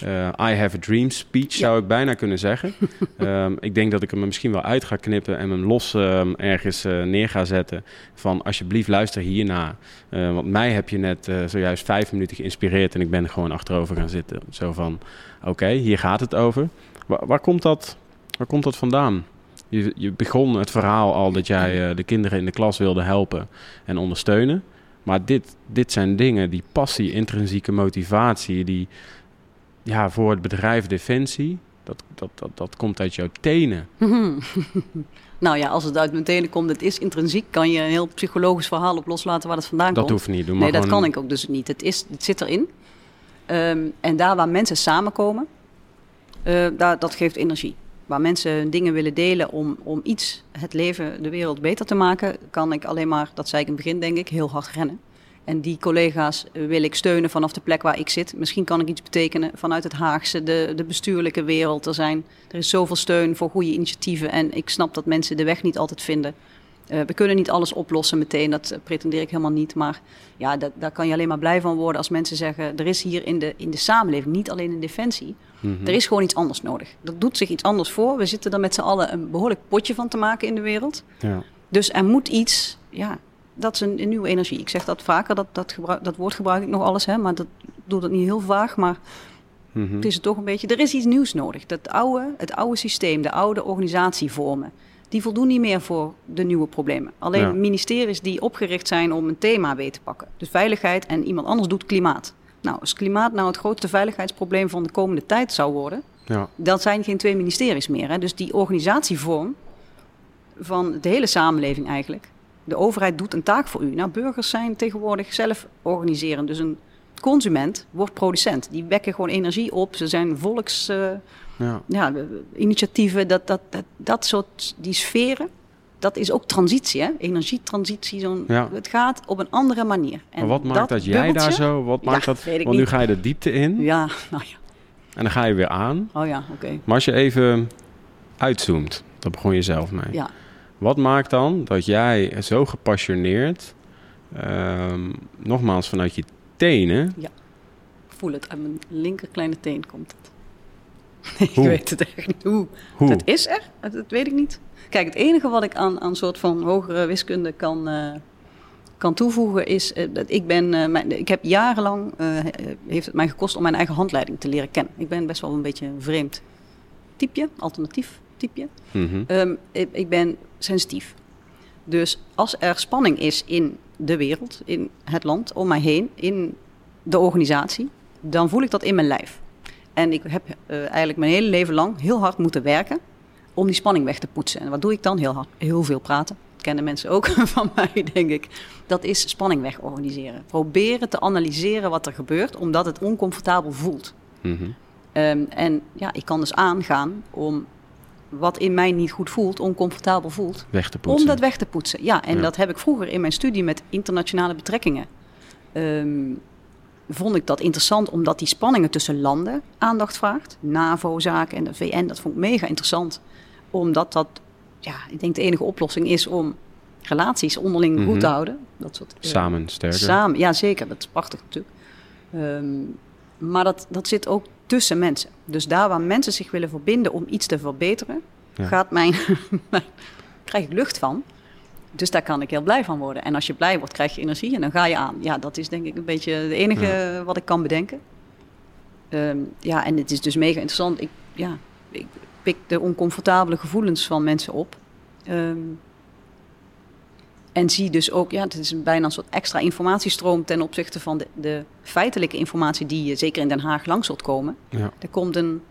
Eh, I have a dream speech zou ik bijna kunnen zeggen. [laughs] Ehm, ik denk dat ik hem misschien wel uit ga knippen en hem los ergens eh, neer ga zetten. Van alsjeblieft luister hierna. Uh, want mij heb je net zojuist vijf minuten geïnspireerd en ik ben gewoon achterover gaan zitten. Zo van, oké, hier gaat het over. Waar, waar, komt dat, waar komt dat vandaan? Je, je begon het verhaal al dat jij de kinderen in de klas wilde helpen en ondersteunen. Maar dit, dit zijn dingen, die passie, intrinsieke motivatie, die ja, voor het bedrijf Defensie, dat, dat, dat, dat komt uit jouw tenen. [laughs] nou ja, als het uit mijn tenen komt, het is intrinsiek, kan je een heel psychologisch verhaal op loslaten waar het vandaan dat komt. Dat hoeft niet. Doe nee, dat kan ik ook dus niet. Het, is, het zit erin. Um, en daar waar mensen samenkomen, uh, daar, dat geeft energie. Waar mensen dingen willen delen om, om iets, het leven, de wereld beter te maken, kan ik alleen maar, dat zei ik in het begin denk ik, heel hard rennen. En die collega's wil ik steunen vanaf de plek waar ik zit. Misschien kan ik iets betekenen vanuit het Haagse, de, de bestuurlijke wereld. Er, zijn, er is zoveel steun voor goede initiatieven. En ik snap dat mensen de weg niet altijd vinden. Uh, we kunnen niet alles oplossen meteen, dat pretendeer ik helemaal niet. Maar ja, dat, daar kan je alleen maar blij van worden als mensen zeggen... er is hier in de, in de samenleving, niet alleen in defensie... Mm -hmm. er is gewoon iets anders nodig. Er doet zich iets anders voor. We zitten er met z'n allen een behoorlijk potje van te maken in de wereld. Ja. Dus er moet iets, ja, dat is een, een, nieuwe energie. Ik zeg dat vaker, dat, dat, gebruik, dat woord gebruik ik nog alles, hè, maar dat doe dat niet heel vaag. Maar mm -hmm. het is het toch een beetje. Er is iets nieuws nodig. Dat oude, het oude systeem, de oude organisatievormen, die voldoen niet meer voor de nieuwe problemen. Alleen ja. ministeries die opgericht zijn om een thema mee te pakken. Dus veiligheid en iemand anders doet klimaat. Nou, als klimaat nou het grootste veiligheidsprobleem van de komende tijd zou worden, ja. dan zijn geen twee ministeries meer. Hè. Dus die organisatievorm van de hele samenleving eigenlijk de overheid doet een taak voor u. Nou, burgers zijn tegenwoordig zelf organiseren. Dus een consument wordt producent. Die wekken gewoon energie op. Ze zijn volks... Uh, ja. ja. initiatieven, dat, dat, dat, dat soort, die sferen, dat is ook transitie, hè? Energietransitie. Zo'n, ja. Het gaat op een andere manier. En maar wat maakt dat, dat jij daar zo, wat maakt ja, dat, want nu ga je de diepte in. Ja, [laughs] nou ja. En dan ga je weer aan. Oh ja, oké. Okay. Maar als je even uitzoomt, dat begon je zelf mee. Ja. Wat maakt dan dat jij zo gepassioneerd, um, nogmaals vanuit je tenen... Ja, ik voel het. Uit mijn linker kleine teen komt ik weet het echt niet. Hoe? Hoe? Het is er, dat weet ik niet. Kijk, het enige wat ik aan een soort van hogere wiskunde kan, uh, kan toevoegen is uh, dat ik ben. Uh, mijn, ik heb jarenlang heeft het mij gekost om mijn eigen handleiding te leren kennen. Ik ben best wel een beetje een vreemd typeje, alternatief typeje. Mm -hmm. um, ik, ik ben sensitief. Dus als er spanning is in de wereld, in het land, om mij heen, in de organisatie, dan voel ik dat in mijn lijf. En ik heb uh, eigenlijk mijn hele leven lang heel hard moeten werken om die spanning weg te poetsen. En wat doe ik dan? Heel hard, heel veel praten. Kennen mensen ook [laughs] van mij, denk ik. Dat is spanning weg organiseren. Proberen te analyseren wat er gebeurt, omdat het oncomfortabel voelt. Mm -hmm. um, en ja, ik kan dus aangaan om wat in mij niet goed voelt, oncomfortabel voelt. Weg te poetsen. Om dat weg te poetsen. Ja, en ja. dat heb ik vroeger in mijn studie met internationale betrekkingen. Um, vond ik dat interessant omdat die spanningen tussen landen aandacht vraagt. NAVO-zaken en de VN, dat vond ik mega interessant. Omdat dat, ja, ik denk de enige oplossing is om relaties onderling mm -hmm. goed te houden. Dat soort, uh, samen sterker. Samen, ja zeker. Dat is prachtig natuurlijk. Um, maar dat, dat zit ook tussen mensen. Dus daar waar mensen zich willen verbinden om iets te verbeteren, ja. gaat mijn, [laughs] krijg ik lucht van. Dus daar kan ik heel blij van worden. En als je blij wordt, krijg je energie en dan ga je aan. Ja, dat is denk ik een beetje het enige ja. wat ik kan bedenken. Um, ja, en het is dus mega interessant. Ik, ja, ik pik de oncomfortabele gevoelens van mensen op. Um, en zie dus ook, ja, het is bijna een soort extra informatiestroom ten opzichte van de, de feitelijke informatie die je zeker in Den Haag langs zult komen. Ja. Er komt een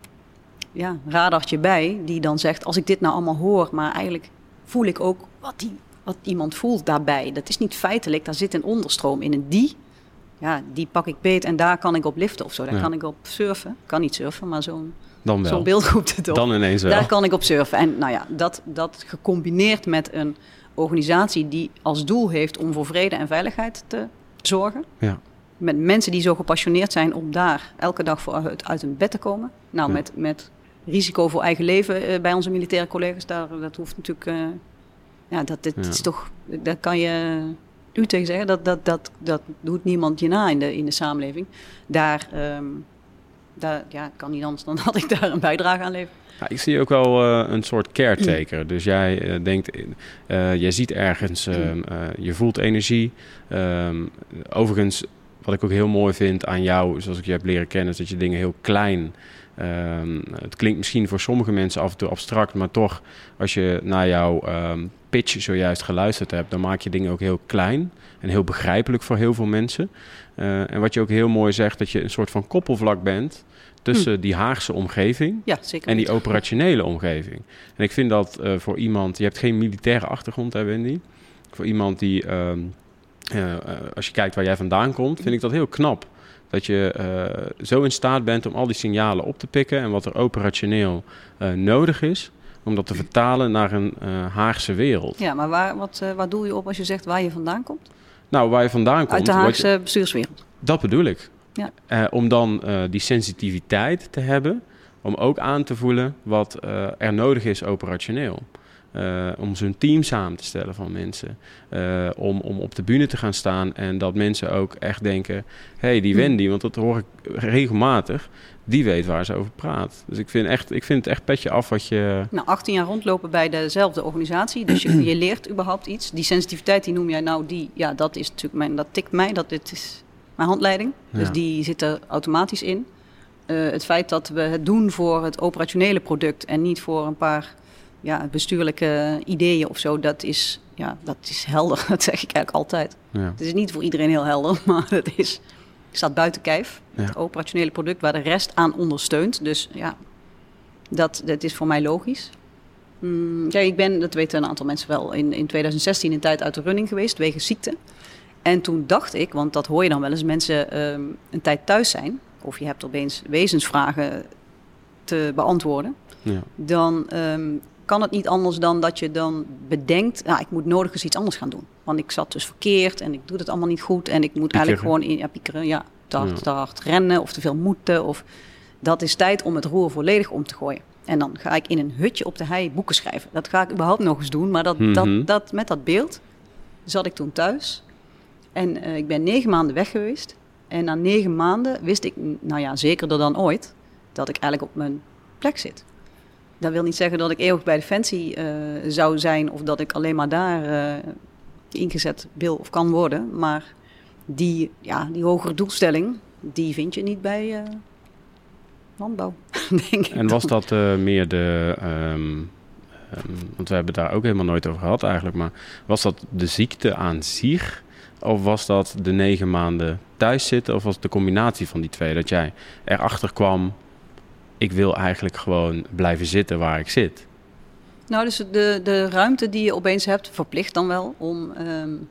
ja, radartje bij die dan zegt, als ik dit nou allemaal hoor, maar eigenlijk voel ik ook wat, die, wat iemand voelt daarbij. Dat is niet feitelijk, daar zit een onderstroom in. En die, ja, die pak ik beet en daar kan ik op liften of zo. Daar ja. kan ik op surfen. Kan niet surfen, maar zo'n zo'n beeld roept het op. Dan ineens wel. Daar kan ik op surfen. En nou ja, dat, dat gecombineerd met een organisatie die als doel heeft om voor vrede en veiligheid te zorgen. Ja. Met mensen die zo gepassioneerd zijn om daar elke dag voor uit, uit hun bed te komen. Nou, ja. met, met risico voor eigen leven uh, bij onze militaire collega's, daar, dat hoeft natuurlijk. Uh, ja, dat, dat ja. is toch. Daar kan je. u tegen zeggen. Dat, dat, dat, dat doet niemand je na in de, in de samenleving. Daar, ehm, daar ja, kan niet anders dan [laughs] dat ik daar een bijdrage aan lever. Ja, ik zie ook wel uh, een soort caretaker. Dus jij uh, denkt, uh, jij ziet ergens, ehm, je voelt energie. Um, overigens, wat ik ook heel mooi vind aan jou, zoals ik je heb leren kennen, is dat je dingen heel klein. Um, het klinkt misschien voor sommige mensen af en toe abstract, maar toch, als je naar jouw pitch zojuist geluisterd hebt, dan maak je dingen ook heel klein en heel begrijpelijk voor heel veel mensen. en wat je ook heel mooi zegt, dat je een soort van koppelvlak bent tussen hm. die Haagse omgeving ja, en die operationele omgeving. En ik vind dat uh, voor iemand, je hebt geen militaire achtergrond, hè Wendy? Voor iemand die, uh, uh, als je kijkt waar jij vandaan komt, vind ik dat heel knap. Dat je zo in staat bent om al die signalen op te pikken en wat er operationeel nodig is, om dat te vertalen naar een Haagse wereld. Ja, maar waar, wat, waar doe je op als je zegt waar je vandaan komt? Nou, waar je vandaan komt. Uit de Haagse je, bestuurswereld. Dat bedoel ik. Ja. Uh, om dan uh, die sensitiviteit te hebben, om ook aan te voelen wat uh, er nodig is operationeel. Om zo'n team samen te stellen van mensen. om, om op de bühne te gaan staan en dat mensen ook echt denken: hé, hey, die Wendy, want dat hoor ik regelmatig, die weet waar ze over praat. Dus ik vind, echt, ik vind het echt petje af wat je. Nou, 18 jaar rondlopen bij dezelfde organisatie. Dus je, [clears throat] je leert überhaupt iets. Die sensitiviteit, die noem jij nou, die, ja, dat is natuurlijk mijn, dat tikt mij. Dat dit is mijn handleiding. Dus die zit er automatisch in. Uh, het feit dat we het doen voor het operationele product en niet voor een paar ja, bestuurlijke ideeën of zo, dat is, ja, dat is helder. [laughs] Dat zeg ik eigenlijk altijd. Ja. Het is niet voor iedereen heel helder, [laughs] maar het is, staat buiten kijf. Ja. Het operationele product waar de rest aan ondersteunt. Dus ja, dat, dat is voor mij logisch. Mm, ja, ik ben, dat weten een aantal mensen wel, in, in 2016 een tijd uit de running geweest, wegens ziekte. En toen dacht ik, want dat hoor je dan wel eens, mensen um, een tijd thuis zijn, of je hebt opeens wezensvragen te beantwoorden, ja. dan um, kan het niet anders dan dat je dan bedenkt, nou, ik moet nodig eens iets anders gaan doen. Want ik zat dus verkeerd en ik doe het allemaal niet goed en ik moet piekeren. eigenlijk gewoon in, ja, piekeren, ja, te hard, ja. te hard rennen of te veel moeten. Of, dat is tijd om het roer volledig om te gooien. En dan ga ik in een hutje op de hei boeken schrijven. Dat ga ik überhaupt nog eens doen, maar dat, mm -hmm. dat, dat, met dat beeld zat ik toen thuis en uh, ik ben negen maanden weg geweest. En na negen maanden wist ik, nou ja, zekerder dan ooit, dat ik eigenlijk op mijn plek zit. Dat wil niet zeggen dat ik eeuwig bij Defensie uh, zou zijn of dat ik alleen maar daar uh, ingezet wil of kan worden. Maar die, ja, die hogere doelstelling, die vind je niet bij landbouw, [laughs] denk ik. En was dat meer de... Um, um, want we hebben daar ook helemaal nooit over gehad eigenlijk. Maar was dat de ziekte aan zich of was dat de negen maanden thuis zitten? Of was het de combinatie van die twee? Dat jij erachter kwam, ik wil eigenlijk gewoon blijven zitten waar ik zit. Nou, dus de, de ruimte die je opeens hebt, verplicht dan wel om um,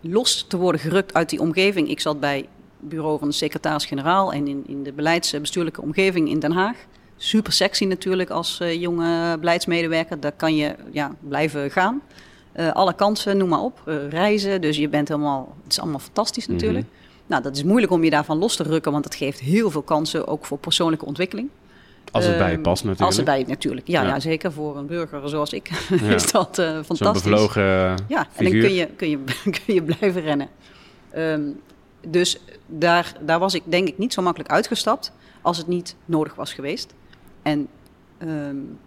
los te worden gerukt uit die omgeving. Ik zat bij het bureau van de secretaris-generaal en in, in de beleidsbestuurlijke omgeving in Den Haag. Super sexy natuurlijk als uh, jonge beleidsmedewerker. Daar kan je ja, blijven gaan. Uh, alle kansen, noem maar op. Uh, reizen, dus je bent helemaal... Het is allemaal fantastisch natuurlijk. Mm -hmm. Nou, dat is moeilijk om je daarvan los te rukken... want dat geeft heel veel kansen, ook voor persoonlijke ontwikkeling. Als het bij je past natuurlijk. Als het bij je natuurlijk, ja, ja. ja zeker voor een burger zoals ik [laughs] [laughs] ja. is dat uh, fantastisch. Zo'n bevlogen Ja, en dan kun je, kun je, [laughs] kun je blijven rennen. Um, dus daar, daar was ik denk ik niet zo makkelijk uitgestapt... als het niet nodig was geweest. En um,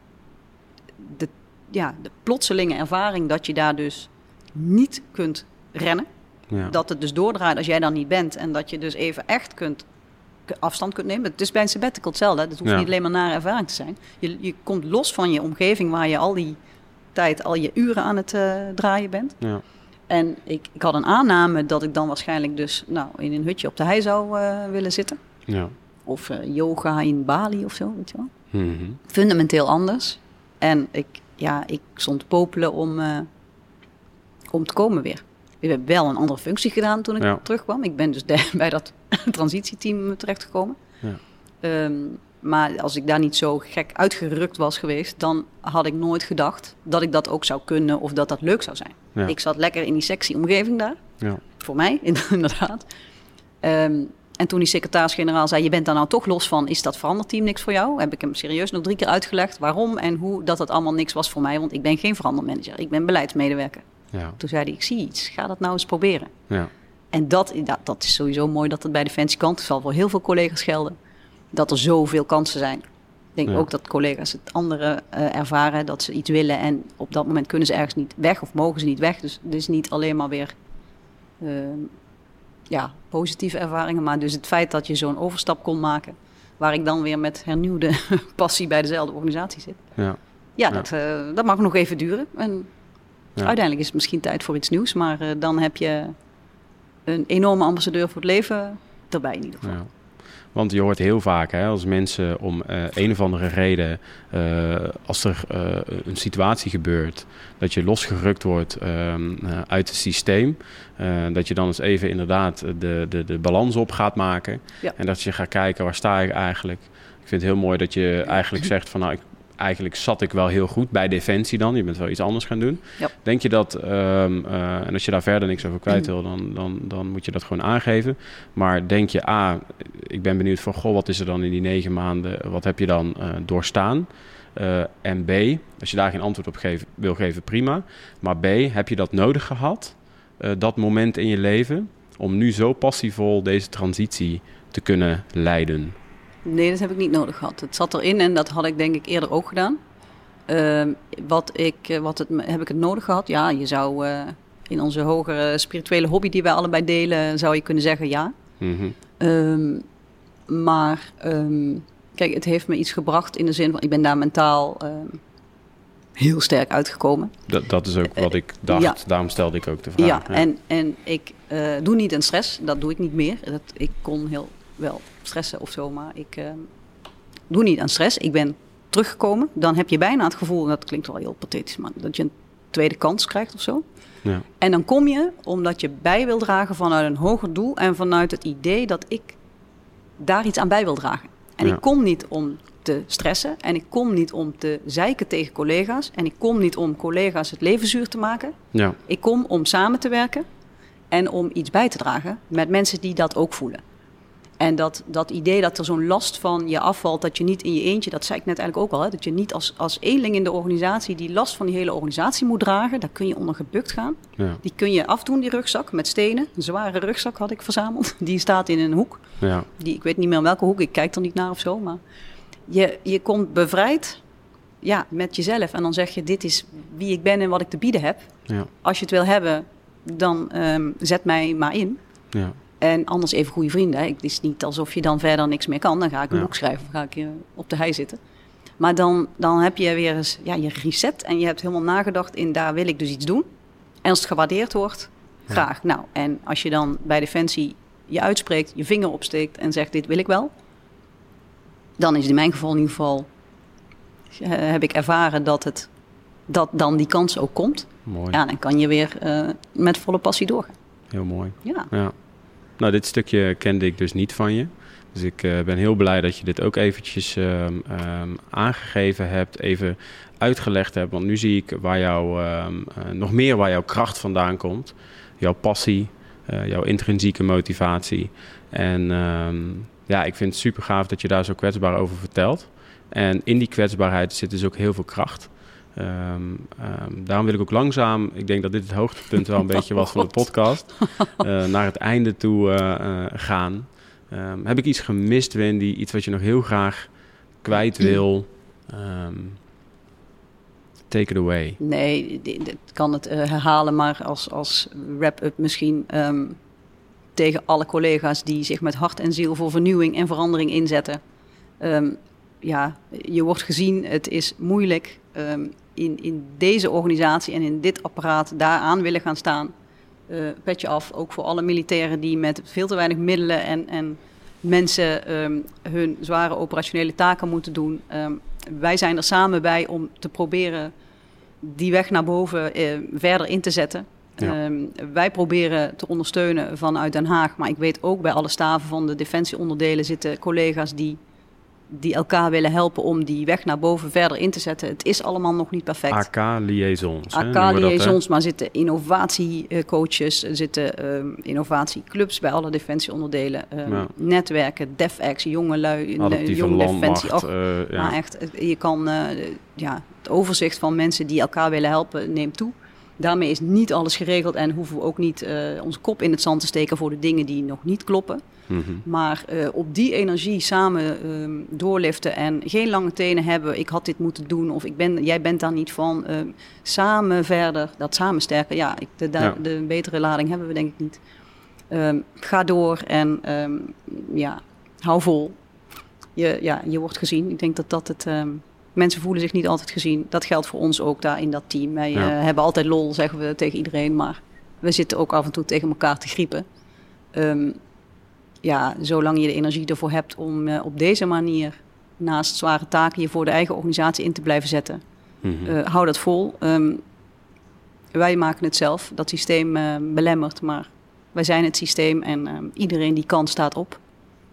de ja, de plotselinge ervaring dat je daar dus niet kunt rennen. Ja. Dat het dus doordraait als jij dan niet bent. En dat je dus even echt kunt afstand kunt nemen. Het is bij een sabbatical hetzelfde. Dat hoeft ja. niet alleen maar naar ervaring te zijn. Je, je komt los van je omgeving waar je al die tijd, al je uren aan het uh, draaien bent. Ja. En ik, ik had een aanname dat ik dan waarschijnlijk dus nou, in een hutje op de hei zou uh, willen zitten. Ja. Of uh, yoga in Bali of zo, weet je wel. Mm -hmm. Fundamenteel anders. En ik ja, ik stond popelen om, om te komen weer. Ik heb wel een andere functie gedaan toen ik ja. terugkwam. Ik ben dus [laughs] de, bij dat [laughs] transitieteam terechtgekomen. Ja. Um, maar als ik daar niet zo gek uitgerukt was geweest, dan had ik nooit gedacht dat ik dat ook zou kunnen of dat dat leuk zou zijn. Ja. Ik zat lekker in die sexy omgeving daar. Ja. Voor mij, [laughs] inderdaad. Um, en toen die secretaris-generaal zei: Je bent daar nou toch los van, is dat veranderteam niks voor jou? Heb ik hem serieus nog drie keer uitgelegd waarom en hoe dat het allemaal niks was voor mij, want ik ben geen verandermanager, ik ben beleidsmedewerker. Ja. Toen zei hij, ik zie iets, ga dat nou eens proberen. Ja. En dat, dat, dat is sowieso mooi dat het bij Defensie kan. Het zal voor heel veel collega's gelden. Dat er zoveel kansen zijn. Ik denk Ja. ook dat collega's het andere eh, ervaren. Dat ze iets willen en op dat moment kunnen ze ergens niet weg. Of mogen ze niet weg. Dus het is niet alleen maar weer eh, ja, positieve ervaringen. Maar dus het feit dat je zo'n overstap kon maken. Waar ik dan weer met hernieuwde [laughs] passie bij dezelfde organisatie zit. Ja. Ja, Ja. Dat, eh, dat mag nog even duren. En. Uiteindelijk is het misschien tijd voor iets nieuws. Maar eh, dan heb je een enorme ambassadeur voor het leven erbij in ieder geval. Want je hoort heel vaak hè, als mensen om eh, een of andere reden, eh, als er een situatie gebeurt, dat je losgerukt wordt ehm, eh, uit het systeem, dat je dan eens even inderdaad de, de, de balans op gaat maken. Ja. En dat je gaat kijken, waar sta ik eigenlijk? Ik vind het heel mooi dat je eigenlijk zegt van, nou, ik, eigenlijk zat ik wel heel goed bij Defensie dan. Je bent wel iets anders gaan doen. Ja. Denk je dat, ehm, eh, en als je daar verder niks over kwijt wil, dan, dan, dan moet je dat gewoon aangeven. Maar denk je, A, ik ben benieuwd van, goh, wat is er dan in die negen maanden, wat heb je dan eh, doorstaan? Eh, en B, als je daar geen antwoord op geven, wil geven, prima. Maar B, heb je dat nodig gehad, eh, dat moment in je leven, om nu zo passievol deze transitie te kunnen leiden? Nee, dat heb ik niet nodig gehad. Het zat erin en dat had ik denk ik eerder ook gedaan. Ehm, wat ik, eh, wat het, heb ik het nodig gehad? Ja, je zou eh, in onze hogere spirituele hobby die wij allebei delen, zou je kunnen zeggen ja. Mhm. Ehm, maar ehm, kijk, het heeft me iets gebracht in de zin van ik ben daar mentaal heel sterk uitgekomen. Dat, dat is ook wat ik dacht, ja. daarom stelde ik ook de vraag. Ja, en, en ik eh, doe niet aan stress. Dat doe ik niet meer. Dat, ik kon heel wel stressen of zo, maar ik eh, doe niet aan stress. Ik ben teruggekomen. Dan heb je bijna het gevoel, en dat klinkt wel heel pathetisch, maar dat je een tweede kans krijgt of zo. Ja. En dan kom je omdat je bij wil dragen vanuit een hoger doel en vanuit het idee dat ik daar iets aan bij wil dragen. En Ja. ik kom niet om te stressen en ik kom niet om te zeiken tegen collega's en ik kom niet om collega's het leven zuur te maken. Ja. Ik kom om samen te werken en om iets bij te dragen met mensen die dat ook voelen. En dat, dat idee dat er zo'n last van je afvalt, dat je niet in je eentje, dat zei ik net eigenlijk ook al, hè, dat je niet als, als eenling in de organisatie die last van die hele organisatie moet dragen, daar kun je onder gebukt gaan. Ja. Die kun je afdoen, die rugzak, met stenen. Een zware rugzak had ik verzameld. [laughs] Die staat in een hoek. Ja. Die, ik weet niet meer in welke hoek, ik kijk er niet naar of zo. Maar je, je komt bevrijd ja, met jezelf. En dan zeg je, dit is wie ik ben en wat ik te bieden heb. Ja. Als je het wil hebben, dan ehm, zet mij maar in. Ja. En anders even goede vrienden. hè. Het is niet alsof je dan verder niks meer kan. Dan ga ik een Ja. boek schrijven of ga ik eh, op de hei zitten. Maar dan, dan heb je weer eens ja, je reset. En je hebt helemaal nagedacht in daar wil ik dus iets doen. En als het gewaardeerd wordt, Ja. graag. Nou, en als je dan bij Defensie je uitspreekt, je vinger opsteekt en zegt dit wil ik wel. Dan is het in mijn geval in ieder geval, eh, heb ik ervaren dat, het, dat dan die kans ook komt. Mooi. Ja, dan kan je weer eh, met volle passie doorgaan. Heel mooi. Ja. Ja. Nou, dit stukje kende ik dus niet van je. Dus ik eh, ben heel blij dat je dit ook eventjes ehm, ehm, aangegeven hebt, even uitgelegd hebt. Want nu zie ik waar jouw, ehm, eh, nog meer waar jouw kracht vandaan komt. Jouw passie, eh, jouw intrinsieke motivatie. En ja, ik vind het super gaaf dat je daar zo kwetsbaar over vertelt. En in die kwetsbaarheid zit dus ook heel veel kracht. Ehm, ehm, daarom wil ik ook langzaam, ik denk dat dit het hoogtepunt wel een [laughs] beetje was van de podcast, [laughs] eh, naar het einde toe eh, eh, gaan. Ehm, heb ik iets gemist, Wendy? Iets wat je nog heel graag kwijt wil? Ehm, take it away. Nee, dit kan het herhalen, maar als, als wrap-up misschien tegen alle collega's die zich met hart en ziel voor vernieuwing en verandering inzetten. Ja, je wordt gezien, het is moeilijk ehm, in, in deze organisatie en in dit apparaat daaraan willen gaan staan. Eh petje af, ook voor alle militairen die met veel te weinig middelen en, en mensen ehm, hun zware operationele taken moeten doen. Ehm, wij zijn er samen bij om te proberen die weg naar boven eh, verder in te zetten. Ja. Ehm, wij proberen te ondersteunen vanuit Den Haag. Maar ik weet ook bij alle staven van de defensieonderdelen zitten collega's die, die elkaar willen helpen om die weg naar boven verder in te zetten. Het is allemaal nog niet perfect. AK-liaisons. AK-liaisons, maar zitten innovatiecoaches, er zitten ehm, innovatieclubs bij alle defensieonderdelen, ehm, Ja. netwerken, DefEx, jonge lui, Adaptieve jong landmacht. defensie. Och, eh, ja. maar echt, je kan, eh, ja, het overzicht van mensen die elkaar willen helpen neemt toe. Daarmee is niet alles geregeld en hoeven we ook niet uh, onze kop in het zand te steken voor de dingen die nog niet kloppen. Mhm. Maar uh, op die energie samen uh, doorliften en geen lange tenen hebben. Ik had dit moeten doen of ik ben, jij bent daar niet van. Uh, samen verder, dat samen sterken. Ja, ik, de, ja. de, betere lading hebben we denk ik niet. Ehm, ga door en ehm, ja, hou vol. Je, ja, je wordt gezien. Ik denk dat dat het mensen voelen zich niet altijd gezien. Dat geldt voor ons ook daar in dat team. Wij ja. uh, hebben altijd lol, zeggen we tegen iedereen, maar we zitten ook af en toe tegen elkaar te griepen. Um, ja, zolang je de energie ervoor hebt om uh, op deze manier naast zware taken je voor de eigen organisatie in te blijven zetten, mm -hmm. uh, hou dat vol. Um, wij maken het zelf, dat systeem belemmert, maar wij zijn het systeem en um, iedereen die kan staat op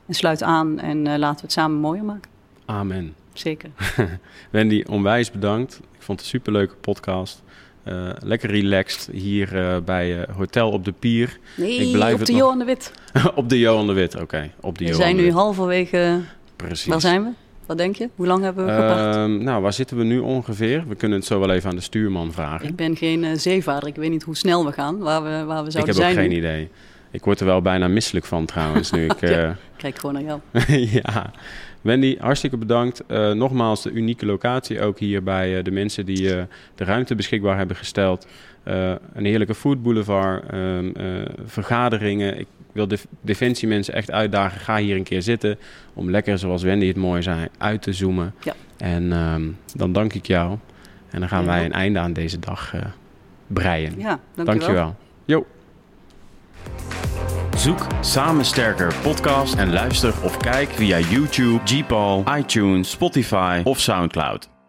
en sluit aan en laten we het samen mooier maken. Amen zeker. [laughs] Wendy, onwijs bedankt. Ik vond het een superleuke podcast. Uh, lekker relaxed hier uh, bij uh, Hotel op de Pier. Nee, ik blijf op de Johan de Wit. [laughs] op de Johan de Wit, oké. Okay. Op de We zijn nu halverwege... Precies. Waar zijn we? Wat denk je? Hoe lang hebben we gebracht? Uh, nou, waar zitten we nu ongeveer? We kunnen het zo wel even aan de stuurman vragen. Ik ben geen zeevaarder. Ik weet niet hoe snel we gaan, waar we, waar we zouden zijn. Ik heb ook geen idee. Ik word er wel bijna misselijk van trouwens. Nu [laughs] ik, kijk gewoon naar jou. ja. Wendy, hartstikke bedankt. Uh, nogmaals, de unieke locatie ook hier bij uh, de mensen die uh, de ruimte beschikbaar hebben gesteld. een heerlijke food boulevard, ehm, vergaderingen. Ik wil de defensiemensen echt uitdagen. Ga hier een keer zitten om lekker, zoals Wendy het mooi zei, uit te zoomen. Ja. En um, dan dank ik jou. En dan gaan ja. wij een einde aan deze dag breien. Ja, dankjewel. dankjewel. Zoek Samen Sterker podcast en luister of kijk via YouTube, Gpal, iTunes, Spotify of Soundcloud.